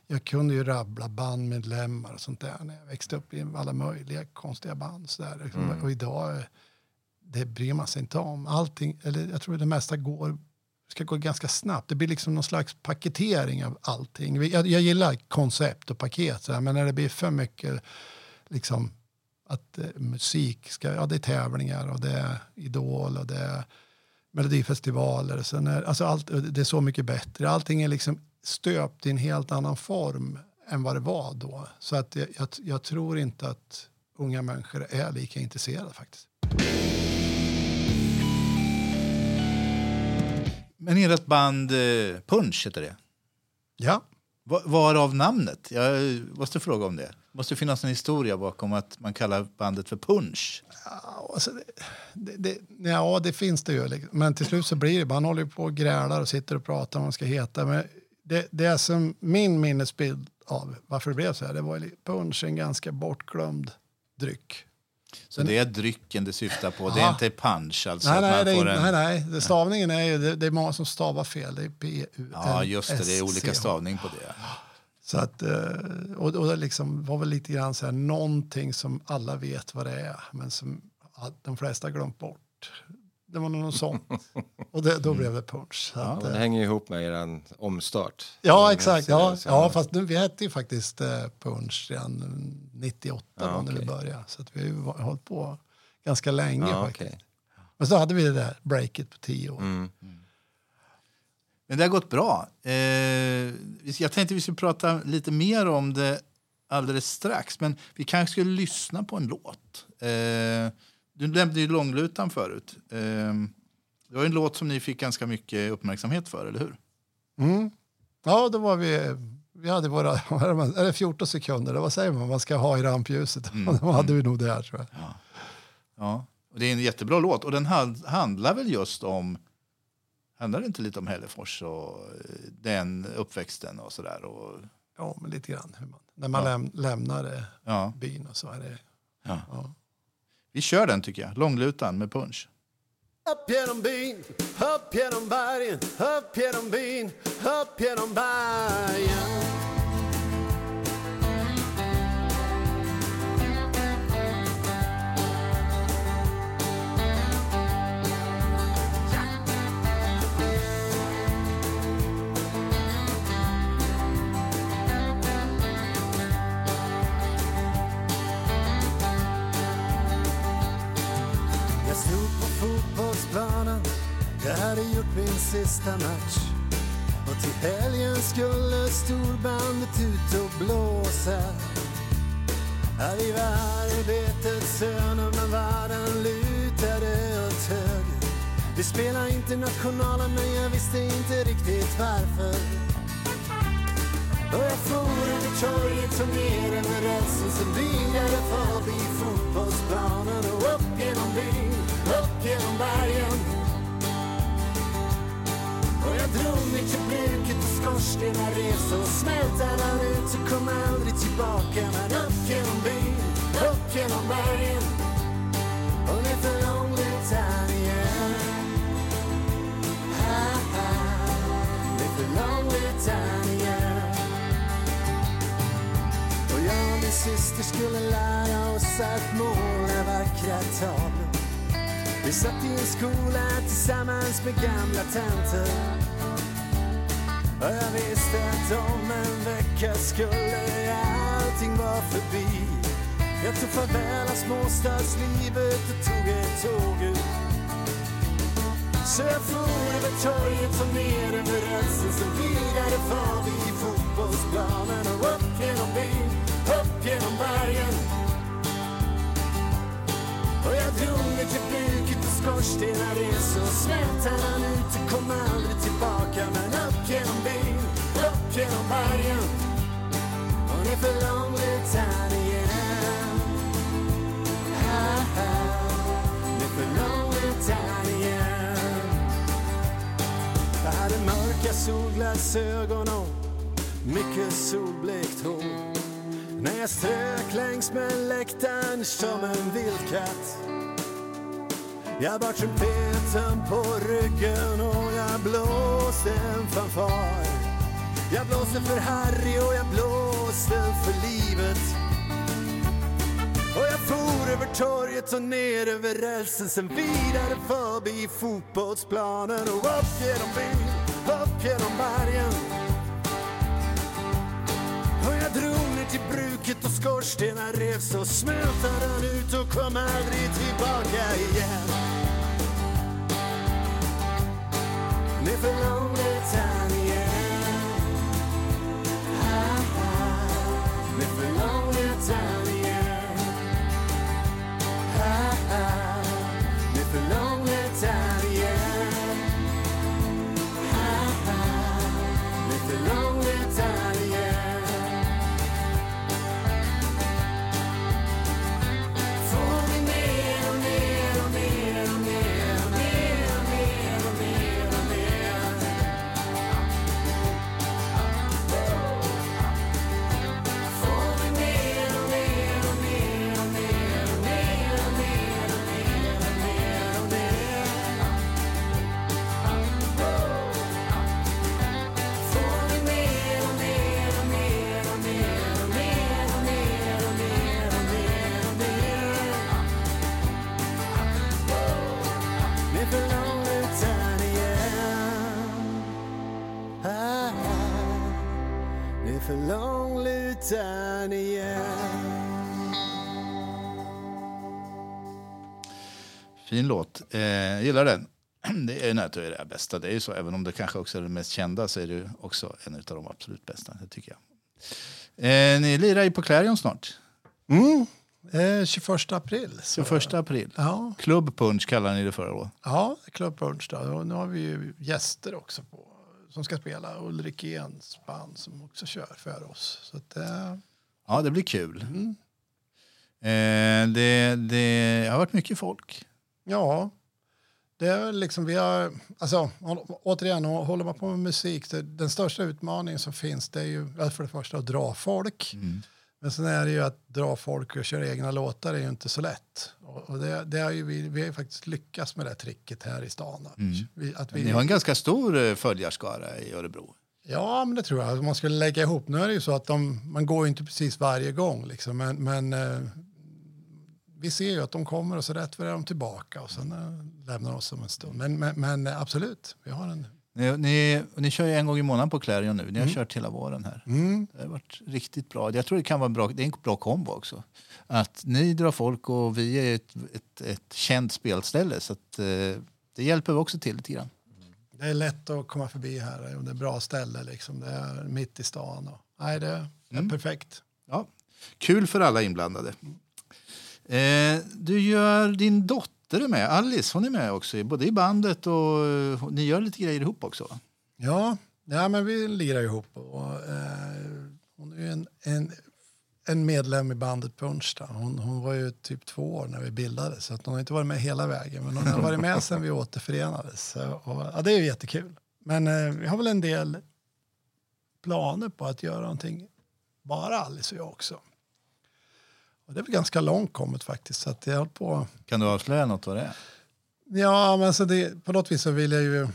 jag kunde ju rabbla bandmedlemmar och sånt där när jag växte upp i alla möjliga konstiga band. Så där, liksom. Mm. Och idag, det bryr man sig inte om. Allting, eller jag tror det mesta går, ska gå ganska snabbt. Det blir liksom någon slags paketering av allting. Jag, jag gillar koncept och paket, så här, men när det blir för mycket liksom, att eh, musik ska, ja det är tävlingar och det är Idol och det är Melodifestivaler. Sen är, alltså allt, det är så mycket bättre. Allting är liksom stöpt i en helt annan form än vad det var då. Så att jag, jag, jag tror inte att unga människor är lika intresserade faktiskt. Men ert band eh, Punch heter det. Ja, Va- Varav namnet? Jag måste fråga om det. Måste finnas en historia bakom att man kallar bandet för Punch. Ja, alltså det, det, det, ja, det finns det ju. liksom. Men till slut så blir det, man håller på och grälar och sitter och pratar om vad man ska heta. Men det, det är som min minnesbild av varför det blev så här, det var punch en ganska bortglömd dryck. Så det är drycken det syftar på. Det är inte punch alltså? nej, nej, det är, en... nej, nej, det, stavningen är ju, det, det är många som stavar fel. Det är p u Ja, just det. Det är olika stavning på det. Så att, eh, och, och det liksom var väl lite grann så här, någonting som alla vet vad det är, men som de flesta glömt bort. Det var något sånt. Och det, då blev det punch. Ja, att, det eh, hänger ihop med er omstart. ja, Mm, exakt. Ja, ja, fast nu, vi hette ju faktiskt eh, punch redan 98 Ja, när vi okej. började. Så att vi har ju hållit på ganska länge Ja, faktiskt. okej. Men så hade vi det där breaket på tio år. Mm. Men det har gått bra. Eh, jag tänkte vi skulle prata lite mer om det alldeles strax. Men vi kanske skulle lyssna på en låt. Eh, du nämnde ju Långlutan förut. Eh, det var en låt som ni fick ganska mycket uppmärksamhet för, eller hur? Mm. Ja, då var vi... Vi hade våra det det 14 sekunder, eller vad säger man, man ska ha i rampljuset. Mm. Då hade vi nog där tror jag. Ja. Och det är en jättebra låt. Och den hand- handlar väl just om... Handlar det inte lite om Hällefors och eh, den uppväxten och sådär? Och, Ja, men lite grann. Hur man, när man Ja. läm, lämnar eh, ja. byn och så är det... Ja. Ja. Vi kör den tycker jag. Långlutan med punch. Upp genom byn, upp genom bergen, upp genom byn, upp genom bergen. Jag hade gjort min sista match. Och till helgen skulle storbandet ut och blåsa. Ja, vi var arbetets söner men världen lutade åt höger. Vi spelade internationalen men jag visste inte riktigt varför. Och jag for över torget och ner över rälsen som bilade förbi fotbollsplanen och upp genom byn, upp genom bergen. Och jag drog mig till bruket och skorstenar revs och smälte alla ut och kom aldrig tillbaka. Men upp genom byn, upp genom bergen och ner för Långlutan igen. Ha, ha, ner för Långlutan igen. Och jag min syster skulle lära oss att måla vackra tavlor. Vi satt i en skola tillsammans med gamla tanter. Och jag visste att om en vecka skulle allting vara förbi. Jag tog farväl av småstadslivet och tog ett tåg ut. Så jag for över torget och ner över rälsen sen vidare förbi fotbollsplanen och upp genom byn, upp genom bergen. Och jag drog mig till bruket Skorstenar är och smälte han ut och kom aldrig tillbaka. Men upp genom byn, upp genom bergen och ner för igen Ah, ah, ner för Långbritannien. Jag hade mörka solglasögon och mycket solblekt hår. När jag strök längs med läktaren som en vildkatt. Jag bar trumpeten på ryggen och jag blåste en fanfar. Jag blåste för Harry och jag blåste för livet. Och jag for över torget och ner över rälsen Sen vidare förbi fotbollsplanen och upp genom byn, upp genom bergen och jag drog ner till bruket och skorstenar revs och smältade ut och kom aldrig tillbaka igen. live alone. Fin låt. Eh, gillar den. Det är, nej, det är det bästa. Det är ju så. Även om det kanske också är det mest kända så är det också en av de absolut bästa. Det tycker jag. Eh, ni lirar ju på Clarion snart. Mm. Eh, 21 april. Så. 21 april. Ja, Club Punch kallar ni det för då. ja Club Punch. Då. Och nu har vi ju gäster också på, som ska spela. Ulrik Ens band som också kör för oss. Så att, eh, Ja, det blir kul. mm. Eh, det, det har varit mycket folk. Ja, det är liksom vi har, alltså återigen, håller man på med musik, det, den största utmaningen som finns det är ju för det första att dra folk. Men sen är det ju att dra folk och köra egna låtar är ju inte så lätt. Och, och det, det har ju vi, vi har ju faktiskt lyckats med det tricket här i stan. Att vi, att vi, Ni har en ganska stor eh, följarskara i Örebro. Ja, men det tror jag. Om man skulle lägga ihop, nu är det ju så att de, man går ju inte precis varje gång, liksom, men, men eh, vi ser ju att de kommer och så rätt vad är de tillbaka och sen eh, lämnar oss om en stund. Men, men, men eh, absolut, vi har en... Ni, ni, ni kör ju en gång i månaden på Clarion nu. Ni har kört hela våren här. Det har varit riktigt bra. Jag tror det kan vara bra. Det är en bra kombo också. Att ni drar folk och vi är ett, ett, ett känt spelställe. Så att, eh, det hjälper vi också till lite grann. Det är lätt att komma förbi här och det är bra ställe liksom. Det är mitt i stan. Och, nej, det är perfekt. Ja. Kul för alla inblandade. Eh, du gör din dotter är med, Alice, hon är med också, i- både i bandet och eh, ni gör lite grejer ihop också. va? Ja, ja men vi lirar ihop. Och, eh, hon är ju en, en, en medlem i bandet Punch. Då. Hon, hon var ju typ två år när vi bildades, så att hon har inte varit med hela vägen. Men hon har varit med sen vi återförenades. Så, och, ja, det är ju jättekul. Men eh, vi har väl en del planer på att göra någonting, bara Alice och jag också. Och det är väl ganska långt kommet faktiskt. Så att jag håller på Kan du avslöja något vad det är? Ja, men så det, på något vis så vill jag ju...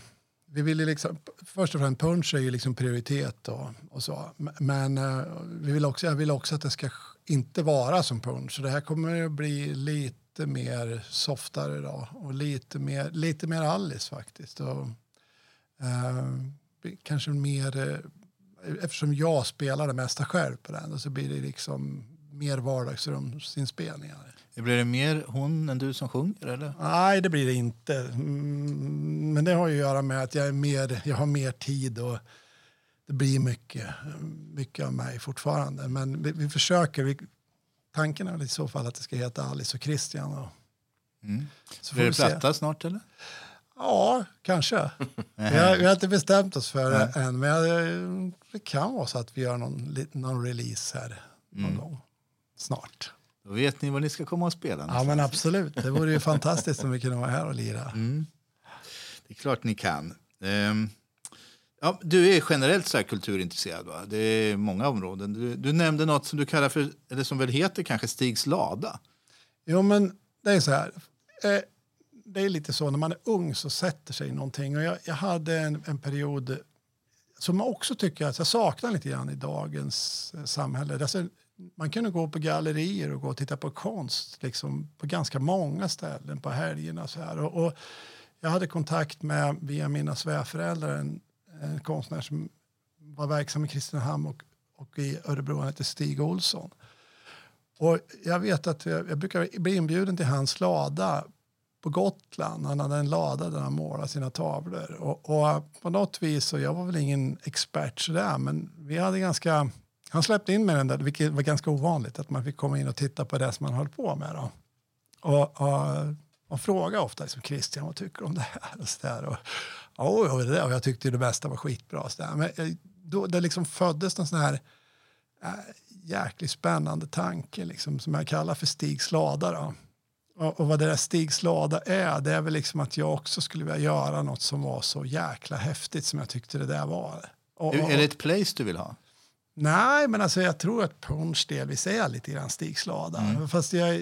Vi vill ju liksom, först och främst, punch är ju liksom prioritet och, och så. Men eh, vi vill också, jag vill också att det ska inte vara som punch. Så det här kommer att bli lite mer softare då och lite mer, lite mer Alice faktiskt. Och, eh, kanske mer, eh, eftersom jag spelar det mesta själv på den så blir det liksom mer vardagsrumsinspelningar. Blir det mer hon än du som sjunger? Eller? Nej, det blir det inte. Mm, Men det har ju att göra med att jag, är mer, jag har mer tid och det blir mycket, mycket av mig fortfarande. Men vi, vi försöker. Vi, tanken är väl i så fall att det ska heta Alice och Christian. Och, Mm. så får Blir det se. platta snart eller? Ja, kanske. vi, har, vi har inte bestämt oss för det än. Men jag, det kan vara så att vi gör någon, någon release här någon Mm. gång snart. Då vet ni var ni ska komma och spela. Ja, men absolut. Det vore ju fantastiskt om vi kunde vara här och lira. Mm. Det är klart ni kan. Ehm, ja, du är generellt så här kulturintresserad. Va? Det är många områden. Du, du nämnde något som du kallar för, eller som väl heter kanske Stigs lada. Jo, men det är så här. Eh, det är lite så när man är ung så sätter sig någonting. Och jag, jag hade en, en period som jag också tycker att jag saknar lite grann i dagens eh, samhälle. Alltså, man kunde gå på gallerier och gå och titta på konst liksom, på ganska många ställen på helgerna. Så här. Och, och jag hade kontakt med, via mina svärföräldrar, en, en konstnär som var verksam i Kristinehamn och, och i Örebro. Han hette Stig Olsson. Och jag vet att jag, jag brukar bli inbjuden till hans lada på Gotland. Han hade en lada där han målade sina tavlor. Och, och på något vis, och jag var väl ingen expert sådär, men vi hade ganska... Han släppte in mig den där, vilket var ganska ovanligt, att man fick komma in och titta på det som man höll på med. Då. Och, och, och fråga ofta, liksom, Christian, vad tycker du om det här? Och, så där. Och, och, och, det där. och jag tyckte det bästa var skitbra. Så där. Men eh, då, det liksom föddes någon sån här äh, jäkligt spännande tanke liksom, som jag kallar för Stigs lada. Då. Och, och vad det där Stigs lada är, det är väl liksom att jag också skulle vilja göra något som var så jäkla häftigt som jag tyckte det där var. Och, och, är det ett place du vill ha? Nej, men alltså jag tror att punch delvis är lite grann Stigs lada. Fast jag,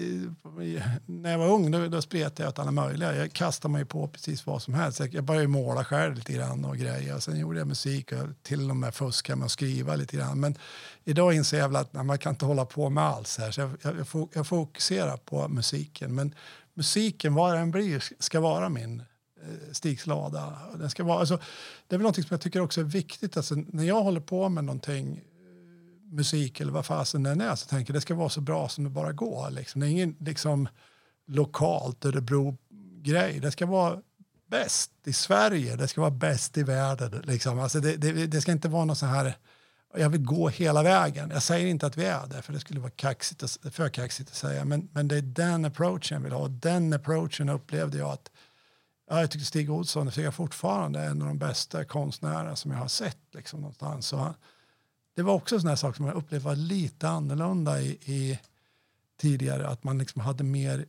när jag var ung då, då spretade jag åt alla möjliga. Jag kastade mig på precis vad som helst. Jag började måla själv lite grann och grejer. Och sen gjorde jag musik och till och med fuskade med att skriva lite grann. Men idag inser jag väl att nej, man kan inte hålla på med allt så här. Så jag, jag, jag, fo- jag fokuserar på musiken. Men musiken, vad den blir, ska vara min eh, Stigs lada. Den ska vara, alltså, det är väl något som jag tycker också är viktigt. Alltså, när jag håller på med någonting musik eller vad fasen den är så tänker jag det ska vara så bra som det bara går. Liksom. Det är ingen liksom, lokalt Örebro-grej. Det ska vara bäst i Sverige, det ska vara bäst i världen. Liksom. Alltså det, det, det ska inte vara någon sån här jag vill gå hela vägen. Jag säger inte att vi är det, för det skulle vara kaxigt, att- för kaxigt att säga. Men, men det är den approachen jag vill ha. Och den approachen upplevde jag att Ja, jag tycker Stig Olsson det tycker jag fortfarande är en av de bästa konstnärer som jag har sett. Liksom, någonstans. Så han- det var också en sån här sak som jag upplevde var lite annorlunda i, i tidigare. Att man liksom hade mer...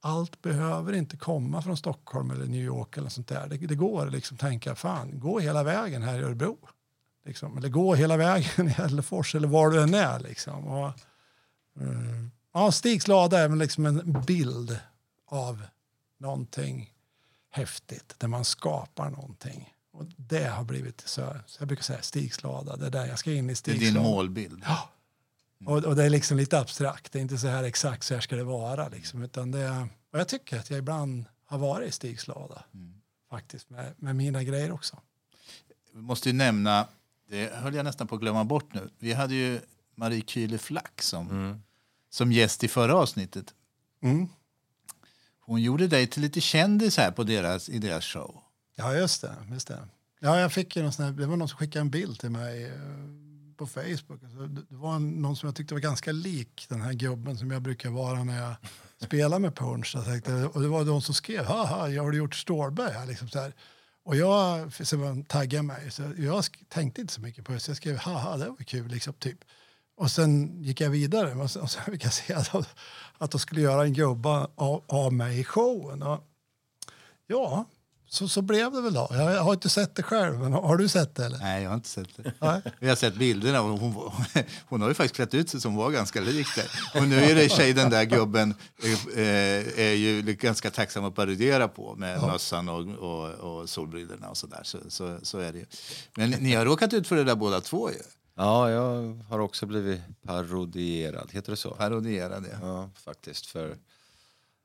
Allt behöver inte komma från Stockholm eller New York eller sånt där. Det, det går att liksom tänka, fan, gå hela vägen här i Örebro. Liksom. Eller gå hela vägen i Hällefors eller var du än är. Liksom. Och, mm, ja, Stigs lada är liksom en bild av någonting häftigt, där man skapar någonting. Och det har blivit så, så jag brukar säga Stigs lada, det är där jag ska in i Det är din målbild. Ja. Och, och det är liksom lite abstrakt, det är inte så här exakt så här ska det vara. Liksom, utan det är, och jag tycker att jag ibland har varit i Stigs lada. Faktiskt, med, med mina grejer också. Vi måste ju nämna, det höll jag nästan på att glömma bort nu. Vi hade ju Marie Kühle Flack som, som gäst i förra avsnittet. Mm. Hon gjorde dig till lite kändis här på deras, i deras show. Ja, just det. Just det. Ja, jag fick ju någon sån här, det var någon som skickade en bild till mig eh, på Facebook. Alltså, det var en, någon som jag tyckte var ganska lik den här gubben som jag brukar vara när jag spelar med punch. Jag tänkte, och det var de som skrev, haha, jag har du gjort Stålberg här? Liksom så här. Och jag så man taggade mig, så jag sk- tänkte inte så mycket på det. Så jag skrev, haha, det var kul, liksom, typ. Och sen gick jag vidare och sen, och sen fick jag se att, att de skulle göra en gubba av, av mig i showen. Och, ja, så, så blev det väl då. Jag har inte sett det själv, men har du sett det? Eller? Nej, jag har inte sett det. Nej. Vi har sett bilderna och hon, hon har ju faktiskt klätt ut sig som var ganska lik det. Och nu är det sig den där gubben eh, är ju ganska tacksam att parodera på med mössan och, och, och solbrillorna och sådär. Så, så, så är det ju. Men ni har råkat ut för det där båda två ju. Ja, jag har också blivit parodierad. Heter det så? Parodierade. Ja, faktiskt. För,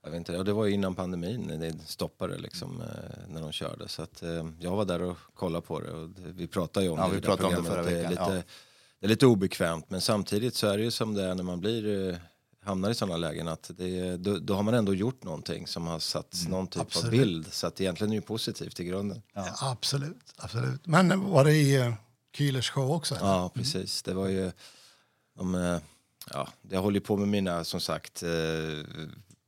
jag vet inte, ja, det var ju innan pandemin, när det stoppade liksom, eh, när de körde. Så att, eh, jag var där och kollade på det och det, vi pratade ju om Ja, det vi pratade om det programmet, förra veckan, Det är, lite, det är lite obekvämt men samtidigt så är det ju som det är när man blir, eh, hamnar i sådana lägen att det, då, då har man ändå gjort någonting som har satt Mm, någon typ absolut. av bild. Så att egentligen är det ju positivt i grunden. Ja, absolut, absolut. Men var det i uh, Kühlers show också? eller? Ja, precis. Det var ju... De, ja, jag håller på med mina, som sagt,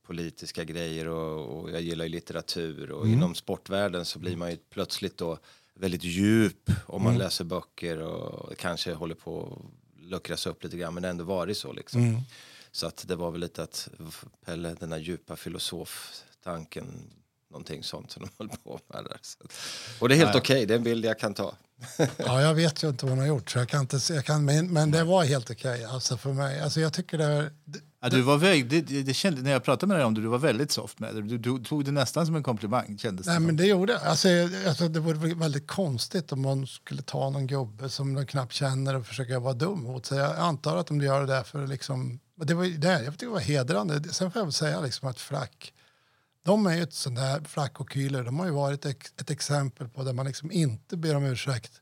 politiska grejer och, och jag gillar ju litteratur. Och inom sportvärlden så blir man ju plötsligt då väldigt djup om man läser böcker och kanske håller på att luckras upp lite grann. Men det har ändå varit så liksom. Så att det var väl lite att Pelle, den här djupa filosoftanken, någonting sånt som de höll på med där. Så, och det är helt okej, det är en bild jag kan ta. Ja, jag vet ju inte vad hon har gjort, så jag kan inte, jag kan, men, men det var helt okej alltså för mig. Alltså jag tycker det, det Ja, du var väg, det, det, kände, när jag pratade med dig om det, du var väldigt soft med det. Du, du tog det nästan som en komplimang. Kändes Nej, det men det gjorde alltså, alltså, Det vore väldigt konstigt om man skulle ta någon gubbe som de knappt känner och försöka vara dum mot sig. Jag antar att de gör det där för liksom... Det var, det, jag tycker det var hedrande. Sen får jag väl säga liksom att Flack, de är ju ett sånt där, Flack och Kühler, de har ju varit ett, ett exempel på där man liksom inte ber om ursäkt.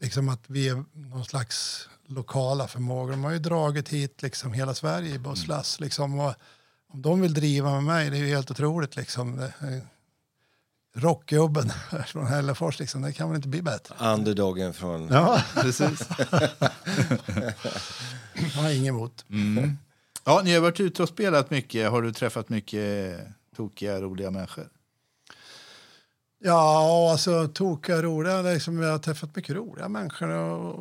Liksom att vi är någon slags lokala förmågor. De har ju dragit hit liksom hela Sverige i busslass. Liksom, och om de vill driva med mig, det är ju helt otroligt. Liksom. Rockgubben från Hällefors, liksom, det kan väl inte bli bättre. Underdogen från... Ja, Precis. jag har inget emot. Ja, ni har varit ute och spelat mycket. Har du träffat mycket tokiga, roliga människor? Ja, alltså tokiga, roliga. Liksom, jag har träffat mycket roliga människor. Och,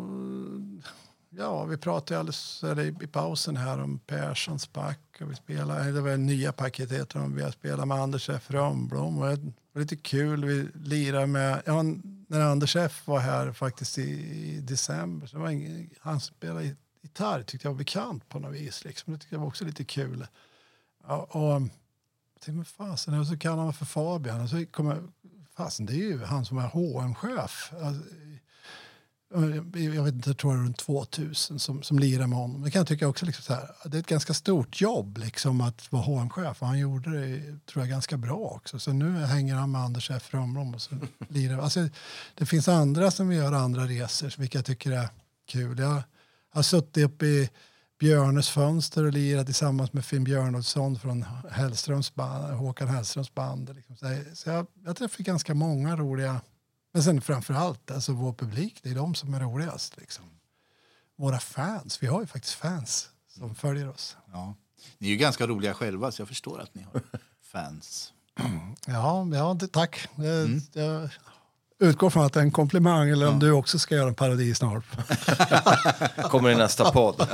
ja, vi pratade alldeles eller, i pausen här om Perssons back. Och vi spelade, det var nya paket heter de. Vi har spelat med Anders F. Rönnblom. Och det var lite kul. Vi lirade med, ja, när Anders F. var här faktiskt i, i december. Så var ingen, han spelade gitarr tyckte jag var bekant på något vis. Liksom. Det tyckte jag var också lite kul. Ja, och, tänkte, men fasen, och så kallar han för Fabian. Och så kommer, fasen, det är ju han som är hm chef Alltså, eh, jag vet inte, jag tror det är runt 2000 som, som lirar med honom. Det kan jag tycka också liksom så här, det är ett ganska stort jobb liksom att vara hm chef och han gjorde det tror jag ganska bra också. Så nu hänger han med Anders F. Rönnblom och så lirar. Alltså, det finns andra som gör andra resor, vilket jag tycker är kul. Jag har suttit uppe i Björnes fönster och lirat tillsammans med Finn Björnolfsson från Hellströms band, Håkan Hellströms band. Liksom. Så, jag, jag träffar ganska många roliga, men sen framför allt alltså vår publik, det är de som är roligast. Liksom. Våra fans, vi har ju faktiskt fans som följer oss. Ja. Ni är ju ganska roliga själva, så jag förstår att ni har fans. Ja, ja tack. Jag, jag utgår från att det är en komplimang eller om du också ska göra en parodi snart. Kommer i nästa podd.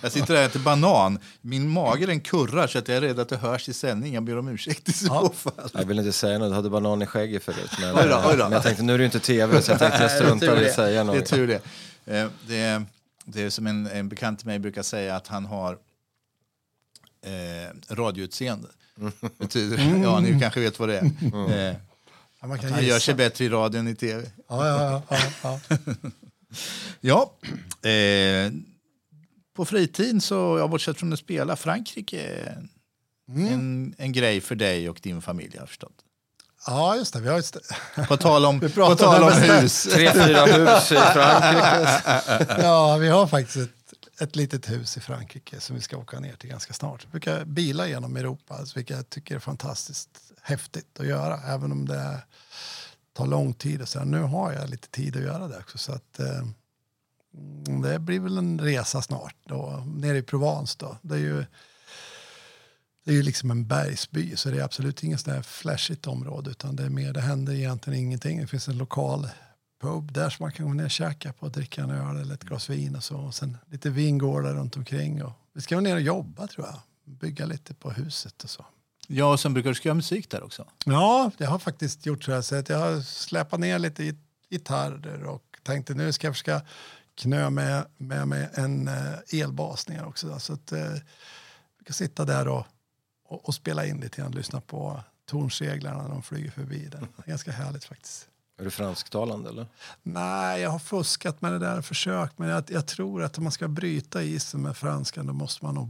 Jag sitter där och äter banan. Min mage den kurrar så att jag är rädd att det hörs i sändning. Jag ber om ursäkt i så fall. Jag vill inte säga något, du hade banan i skägget förut. Men, Oj då, oj då. men jag tänkte nu är det ju inte tv så jag tänkte jag struntar i att säga Det är något. tur det. Eh, Det är, det är som en, en bekant till mig brukar säga att han har eh, radioutseende. Betyder, ja, ni kanske vet vad det är. Eh, Ja, man kan han gör sig bättre i radio än i tv. Ja, ja, ja, ja, ja. Ja, eh, på fritiden så, ja, bortsett från att spela, Frankrike är en, en grej för dig och din familj har jag förstått. ja just det. Vi har ett st- På tal om, Vi på pratar tal om hus. Tre, fyra hus i Frankrike. Ja, vi har faktiskt ett, ett litet hus i Frankrike som vi ska åka ner till ganska snart. Vi brukar bila genom Europa, alltså, vilket jag tycker är fantastiskt häftigt att göra, även om det tar lång tid. Och så här. Nu har jag lite tid att göra det också, så att eh, det blir väl en resa snart. Då, nere i Provence då. Det är ju det är ju liksom en bergsby, så det är absolut inget sådär flashigt område, utan det är mer, det händer egentligen ingenting. Det finns en lokal pub där som man kan gå ner och käka på dricka en öl eller ett glas vin och så. Och sen lite vingårdar runt omkring. Och vi ska ner och jobba tror jag. Bygga lite på huset och så. Ja, och sen brukar du skriva musik där också. Ja, jag har faktiskt gjort så här så att jag har släpat ner lite git- gitarrer och tänkte nu ska jag försöka knö med, med mig en eh, elbas ner också. Så att eh, vi kan sitta där och, och, och spela in lite grann, lyssna på tornseglarna när de flyger förbi. Det är ganska härligt faktiskt. Är du fransktalande eller? Nej, jag har fuskat med det där och försökt. Men jag, jag tror att om man ska bryta isen med franskan då måste man nog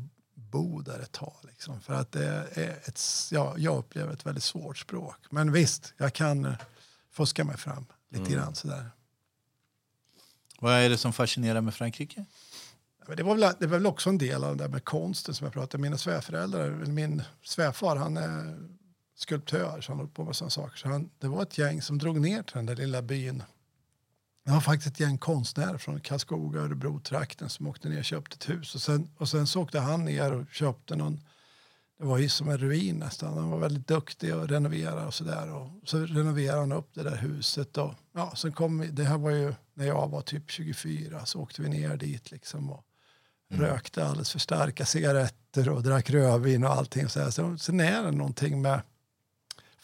bo där ett tag. Liksom. För att det är ett, ja, jag upplever ett väldigt svårt språk. Men visst, jag kan fuska mig fram lite grann sådär. Vad är det som fascinerar med Frankrike? Det var, väl, det var väl också en del av det där med konsten som jag pratade om. Mina svärföräldrar, eller min svärfar, han är skulptör så han håller på med sådana saker. Så han, det var ett gäng som drog ner till den där lilla byn. Det var faktiskt ett gäng konstnärer från Karlskoga, Örebro-trakten som åkte ner och köpte ett hus. Och sen, och sen så åkte han ner och köpte någon, det var ju som en ruin nästan. Han var väldigt duktig att renovera och sådär. Och så renoverade han upp det där huset. Och, ja, sen kom det här var ju när jag var typ 24 så åkte vi ner dit liksom och rökte alldeles för starka cigaretter och drack rödvin och allting. Så här. Så, sen är det någonting med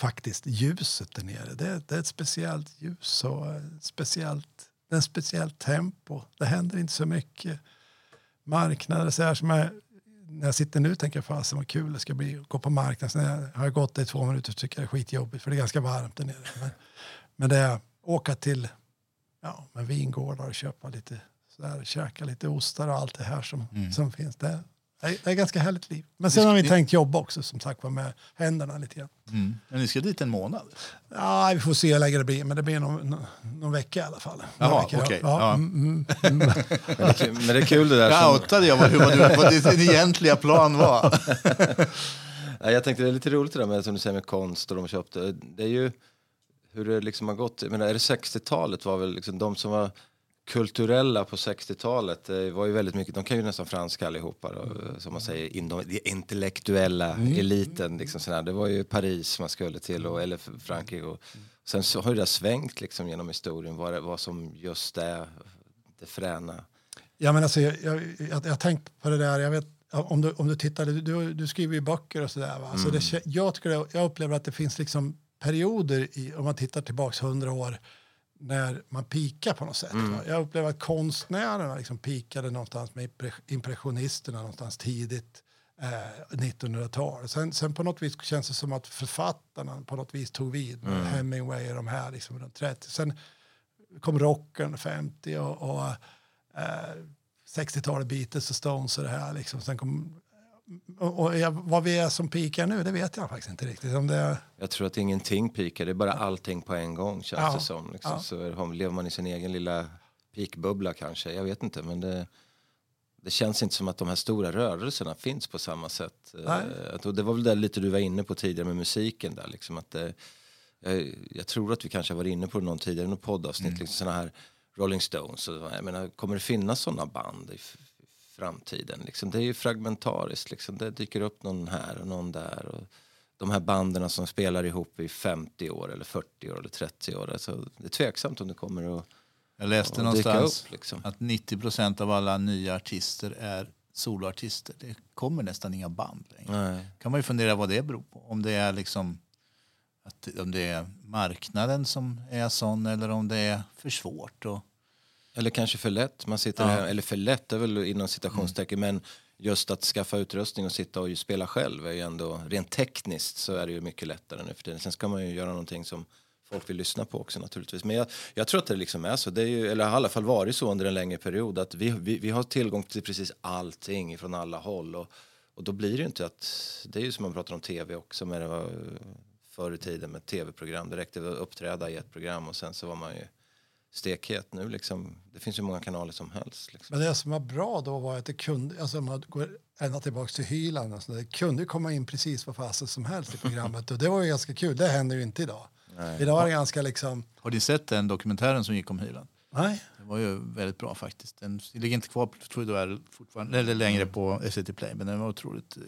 faktiskt ljuset där nere. Det, det är ett speciellt ljus och ett speciellt, det är ett speciellt tempo. Det händer inte så mycket. Marknader så här som jag, när jag sitter nu tänker jag fasen vad kul det ska bli att gå på marknaden. Sen när jag har gått där i två minuter så tycker jag det är skitjobbigt för det är ganska varmt där nere. Men, men det är åka till ja, vingårdar och köpa lite sådär, käka lite ostar och allt det här som, som finns. Det, det är, det är ganska härligt liv. Men sen har vi tänkt jobba också som sagt var med händerna lite grann. Mm. Men ni ska dit en månad? Ja, vi får se hur länge det blir, men det blir någon, någon, någon vecka i alla fall. Jaha, okej, Ja, ja. mm, mm, mm. Men det, är kul- men det är kul det där. Jag Som, outade jag vad, hur, vad, vad din egentliga plan var. Ja, jag tänkte det är lite roligt det där med som du säger med konst och de köpte. Det är ju hur det liksom har gått. Jag menar, är det 60-talet var väl liksom de som var kulturella på 60-talet det var ju väldigt mycket, de kan ju nästan franska allihopa då, som man säger, in, de, intellektuella eliten liksom sådär. Det var ju Paris man skulle till och, eller Frankrike och sen så har ju det svängt liksom genom historien vad, det, vad som just är det fräna. Ja, men alltså, jag, jag, jag, jag har tänkt på det där. Jag vet, om, du, om du tittar, du, du, skriver ju böcker och sådär. Va? Så det, kä- jag, tycker, jag upplever att det finns liksom perioder, i, om man tittar tillbaka hundra år, när man pikar på något sätt. Va? Jag upplever att konstnärerna liksom pikade någonstans med impre- impressionisterna någonstans tidigt. Eh, 1900-tal. Sen, sen på något vis känns det som att författarna på något vis tog vid. med Hemingway och de här liksom runt 30. Sen kom rocken 50 och, och eh, 60-talet Beatles och Stones och det här. Liksom. Sen kom, och, jag, vad vi är som pikar nu, det vet jag faktiskt inte riktigt. Om det, är- Jag tror att ingenting pikar, det är bara allting på en gång känns Ja. det som. Liksom. Ja. Så lever man i sin egen lilla pikbubbla kanske, jag vet inte. Men det, det känns inte som att de här stora rörelserna finns på samma sätt. Eh, att- och det var väl det lite du var inne på tidigare med musiken där. Liksom, att det, jag, jag tror att vi kanske varit inne på någon tidigare, någon poddavsnitt, liksom såna här Rolling Stones. Och, jag menar, kommer det finnas sådana band framtiden? Liksom, det är ju fragmentariskt, liksom. det dyker upp någon här och någon där. Och de här banden som spelar ihop i 50 år eller 40 år eller 30 år. Alltså, det är tveksamt om det kommer att Jag läste dyka någonstans upp, liksom. att 90 procent av alla nya artister är soloartister. Det kommer nästan inga band längre. Nej. kan man ju fundera vad det beror på. Om det är liksom att, om det är marknaden som är sån eller om det är för svårt. Och, Eller kanske för lätt. Man sitter Ja. här, eller för lätt är väl inom citationstecken. Men just att skaffa utrustning och sitta och spela själv är ju ändå rent tekniskt så är det ju mycket lättare nu för tiden. Sen ska man ju göra någonting som folk vill lyssna på också naturligtvis. Men jag, jag tror att det liksom är så. Det är ju, eller har i alla fall varit så under en längre period att vi, vi, vi har tillgång till precis allting från alla håll. Och, och då blir det ju inte att, det är ju som man pratar om tv också med det var förr i tiden med tv-program. Det räckte att uppträda i ett program och sen så var man ju stekhet nu liksom. Det finns ju många kanaler som helst. Liksom. men det som var bra då var att det kunde, alltså om man går ända tillbaka till Hyland, alltså det kunde komma in precis vad fasen som helst i programmet. och det var ju ganska kul, det händer ju inte idag. Idag är det ganska liksom, har ni sett den dokumentären som gick om Hyland? nej. Det var ju väldigt bra faktiskt. Den ligger inte kvar tror jag, fortfarande, eller längre på SVT Play, men den var otroligt... eh,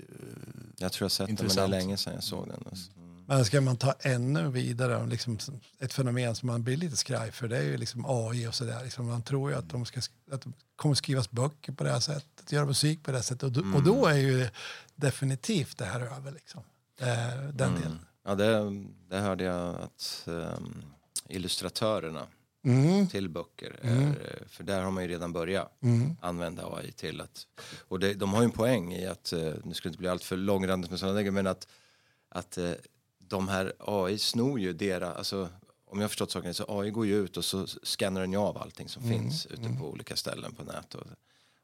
Jag tror jag sett den men det är Intressant. länge sedan jag såg den. Alltså. Mm. Men ska man ta ännu vidare, liksom ett fenomen som man blir lite skraj för, det är ju liksom AI och sådär. Liksom man tror ju att, de ska, att det kommer skrivas böcker på det här sättet, göra musik på det här sättet. Och, då- och då är ju definitivt det här över. Liksom. Eh, den delen. Ja, det, det hörde jag att um, illustratörerna Mm. till böcker, är, för där har man ju redan börjat Mm. använda AI till att, och det, de har ju en poäng i att, eh, nu ska det inte bli allt för långrandigt med sådana grejer, men att, att eh, de här AI snor ju deras, alltså om jag har förstått saken så AI går ju ut och så scannar den ju av allting som finns ute på olika ställen på nätet. Och,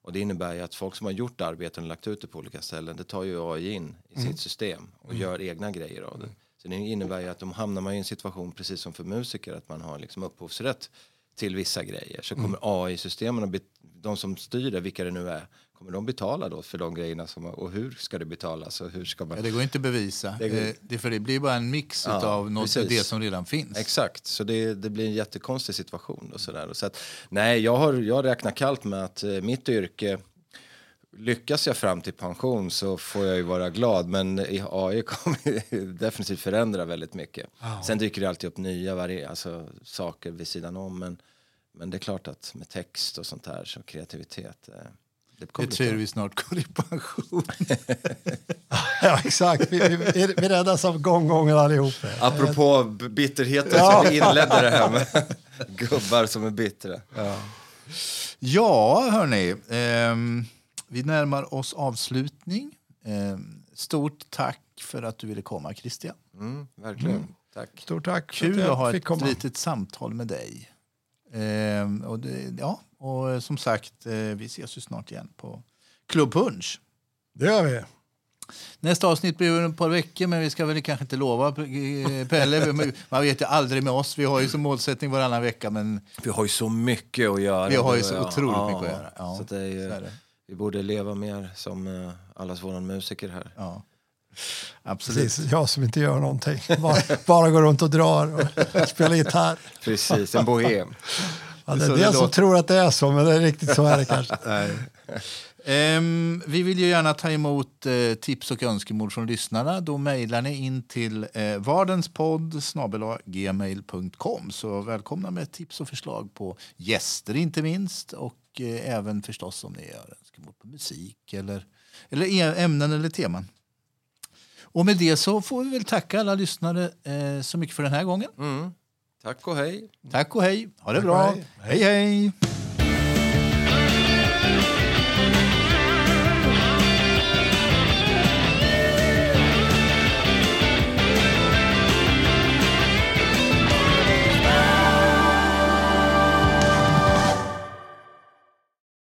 och det innebär ju att folk som har gjort arbeten och lagt ut det på olika ställen, det tar ju AI in i sitt system och gör egna grejer av det. Så det innebär ju att de hamnar man i en situation, precis som för musiker, att man har liksom upphovsrätt till vissa grejer. Så kommer AI-systemen, de som styr det, vilka det nu är, kommer de betala då för de grejerna? Som, och hur ska det betalas? Och hur ska man... Ja, det går inte att bevisa. Det går- Eh, Det, för det blir bara en mix Ja, av något, precis. det som redan finns. Exakt, så det, det blir en jättekonstig situation. Och så där. Så att, nej, jag, har, jag räknar kallt med att eh, mitt yrke, lyckas jag fram till pension så får jag ju vara glad. Men i AI kommer definitivt förändra väldigt mycket. Sen dyker det alltid upp nya alltså, saker vid sidan om. Men, men det är klart att med text och sånt här, så kreativitet. eh, Det bli tror vi snart går i pension. Ja, exakt. Vi, vi, vi vi räddas av gånggången allihop. Apropå bitterheten som vi inledde det här med. Gubbar som är bittra. Ja, hörni. ehm, vi närmar oss avslutning. Ehm, stort tack för att du ville komma, Christian. Mm, verkligen. Tack. Stort tack Kul att att ha ett komma. litet samtal med dig. Ehm, och det, ja, och eh, som sagt, eh, vi ses ju snart igen på Club Punch. Det gör vi. Nästa avsnitt blir väl ett par veckor, men vi ska väl kanske inte lova eh, Pelle. Man vet ju aldrig med oss. Vi har ju som målsättning varannan vecka, men Vi har ju så mycket att göra. Vi har ju så otroligt mycket att göra. Ja, så det är ju, så är det. Vi borde leva mer som allas våran musiker här. ja. Absolut. Precis, jag som inte gör någonting. Bara, bara går runt och drar och spelar gitarr. Precis, en bohem. Ja, det Så är det det som tror att det är så, men det är riktigt så är det kanske. Nej. Ehm, vi vill ju gärna ta emot eh, tips och önskemål från lyssnarna. Då mejlar ni in till eh, vardenspodd gmail.com. Så välkomna med tips och förslag på gäster inte minst och eh, även förstås om ni har önskemål på musik eller, eller e- ämnen eller teman. Och med det så får vi väl tacka alla lyssnare eh, så mycket för den här gången. Mm. Tack och hej. Tack och hej. Ha det Tack bra. hej. hej. hej.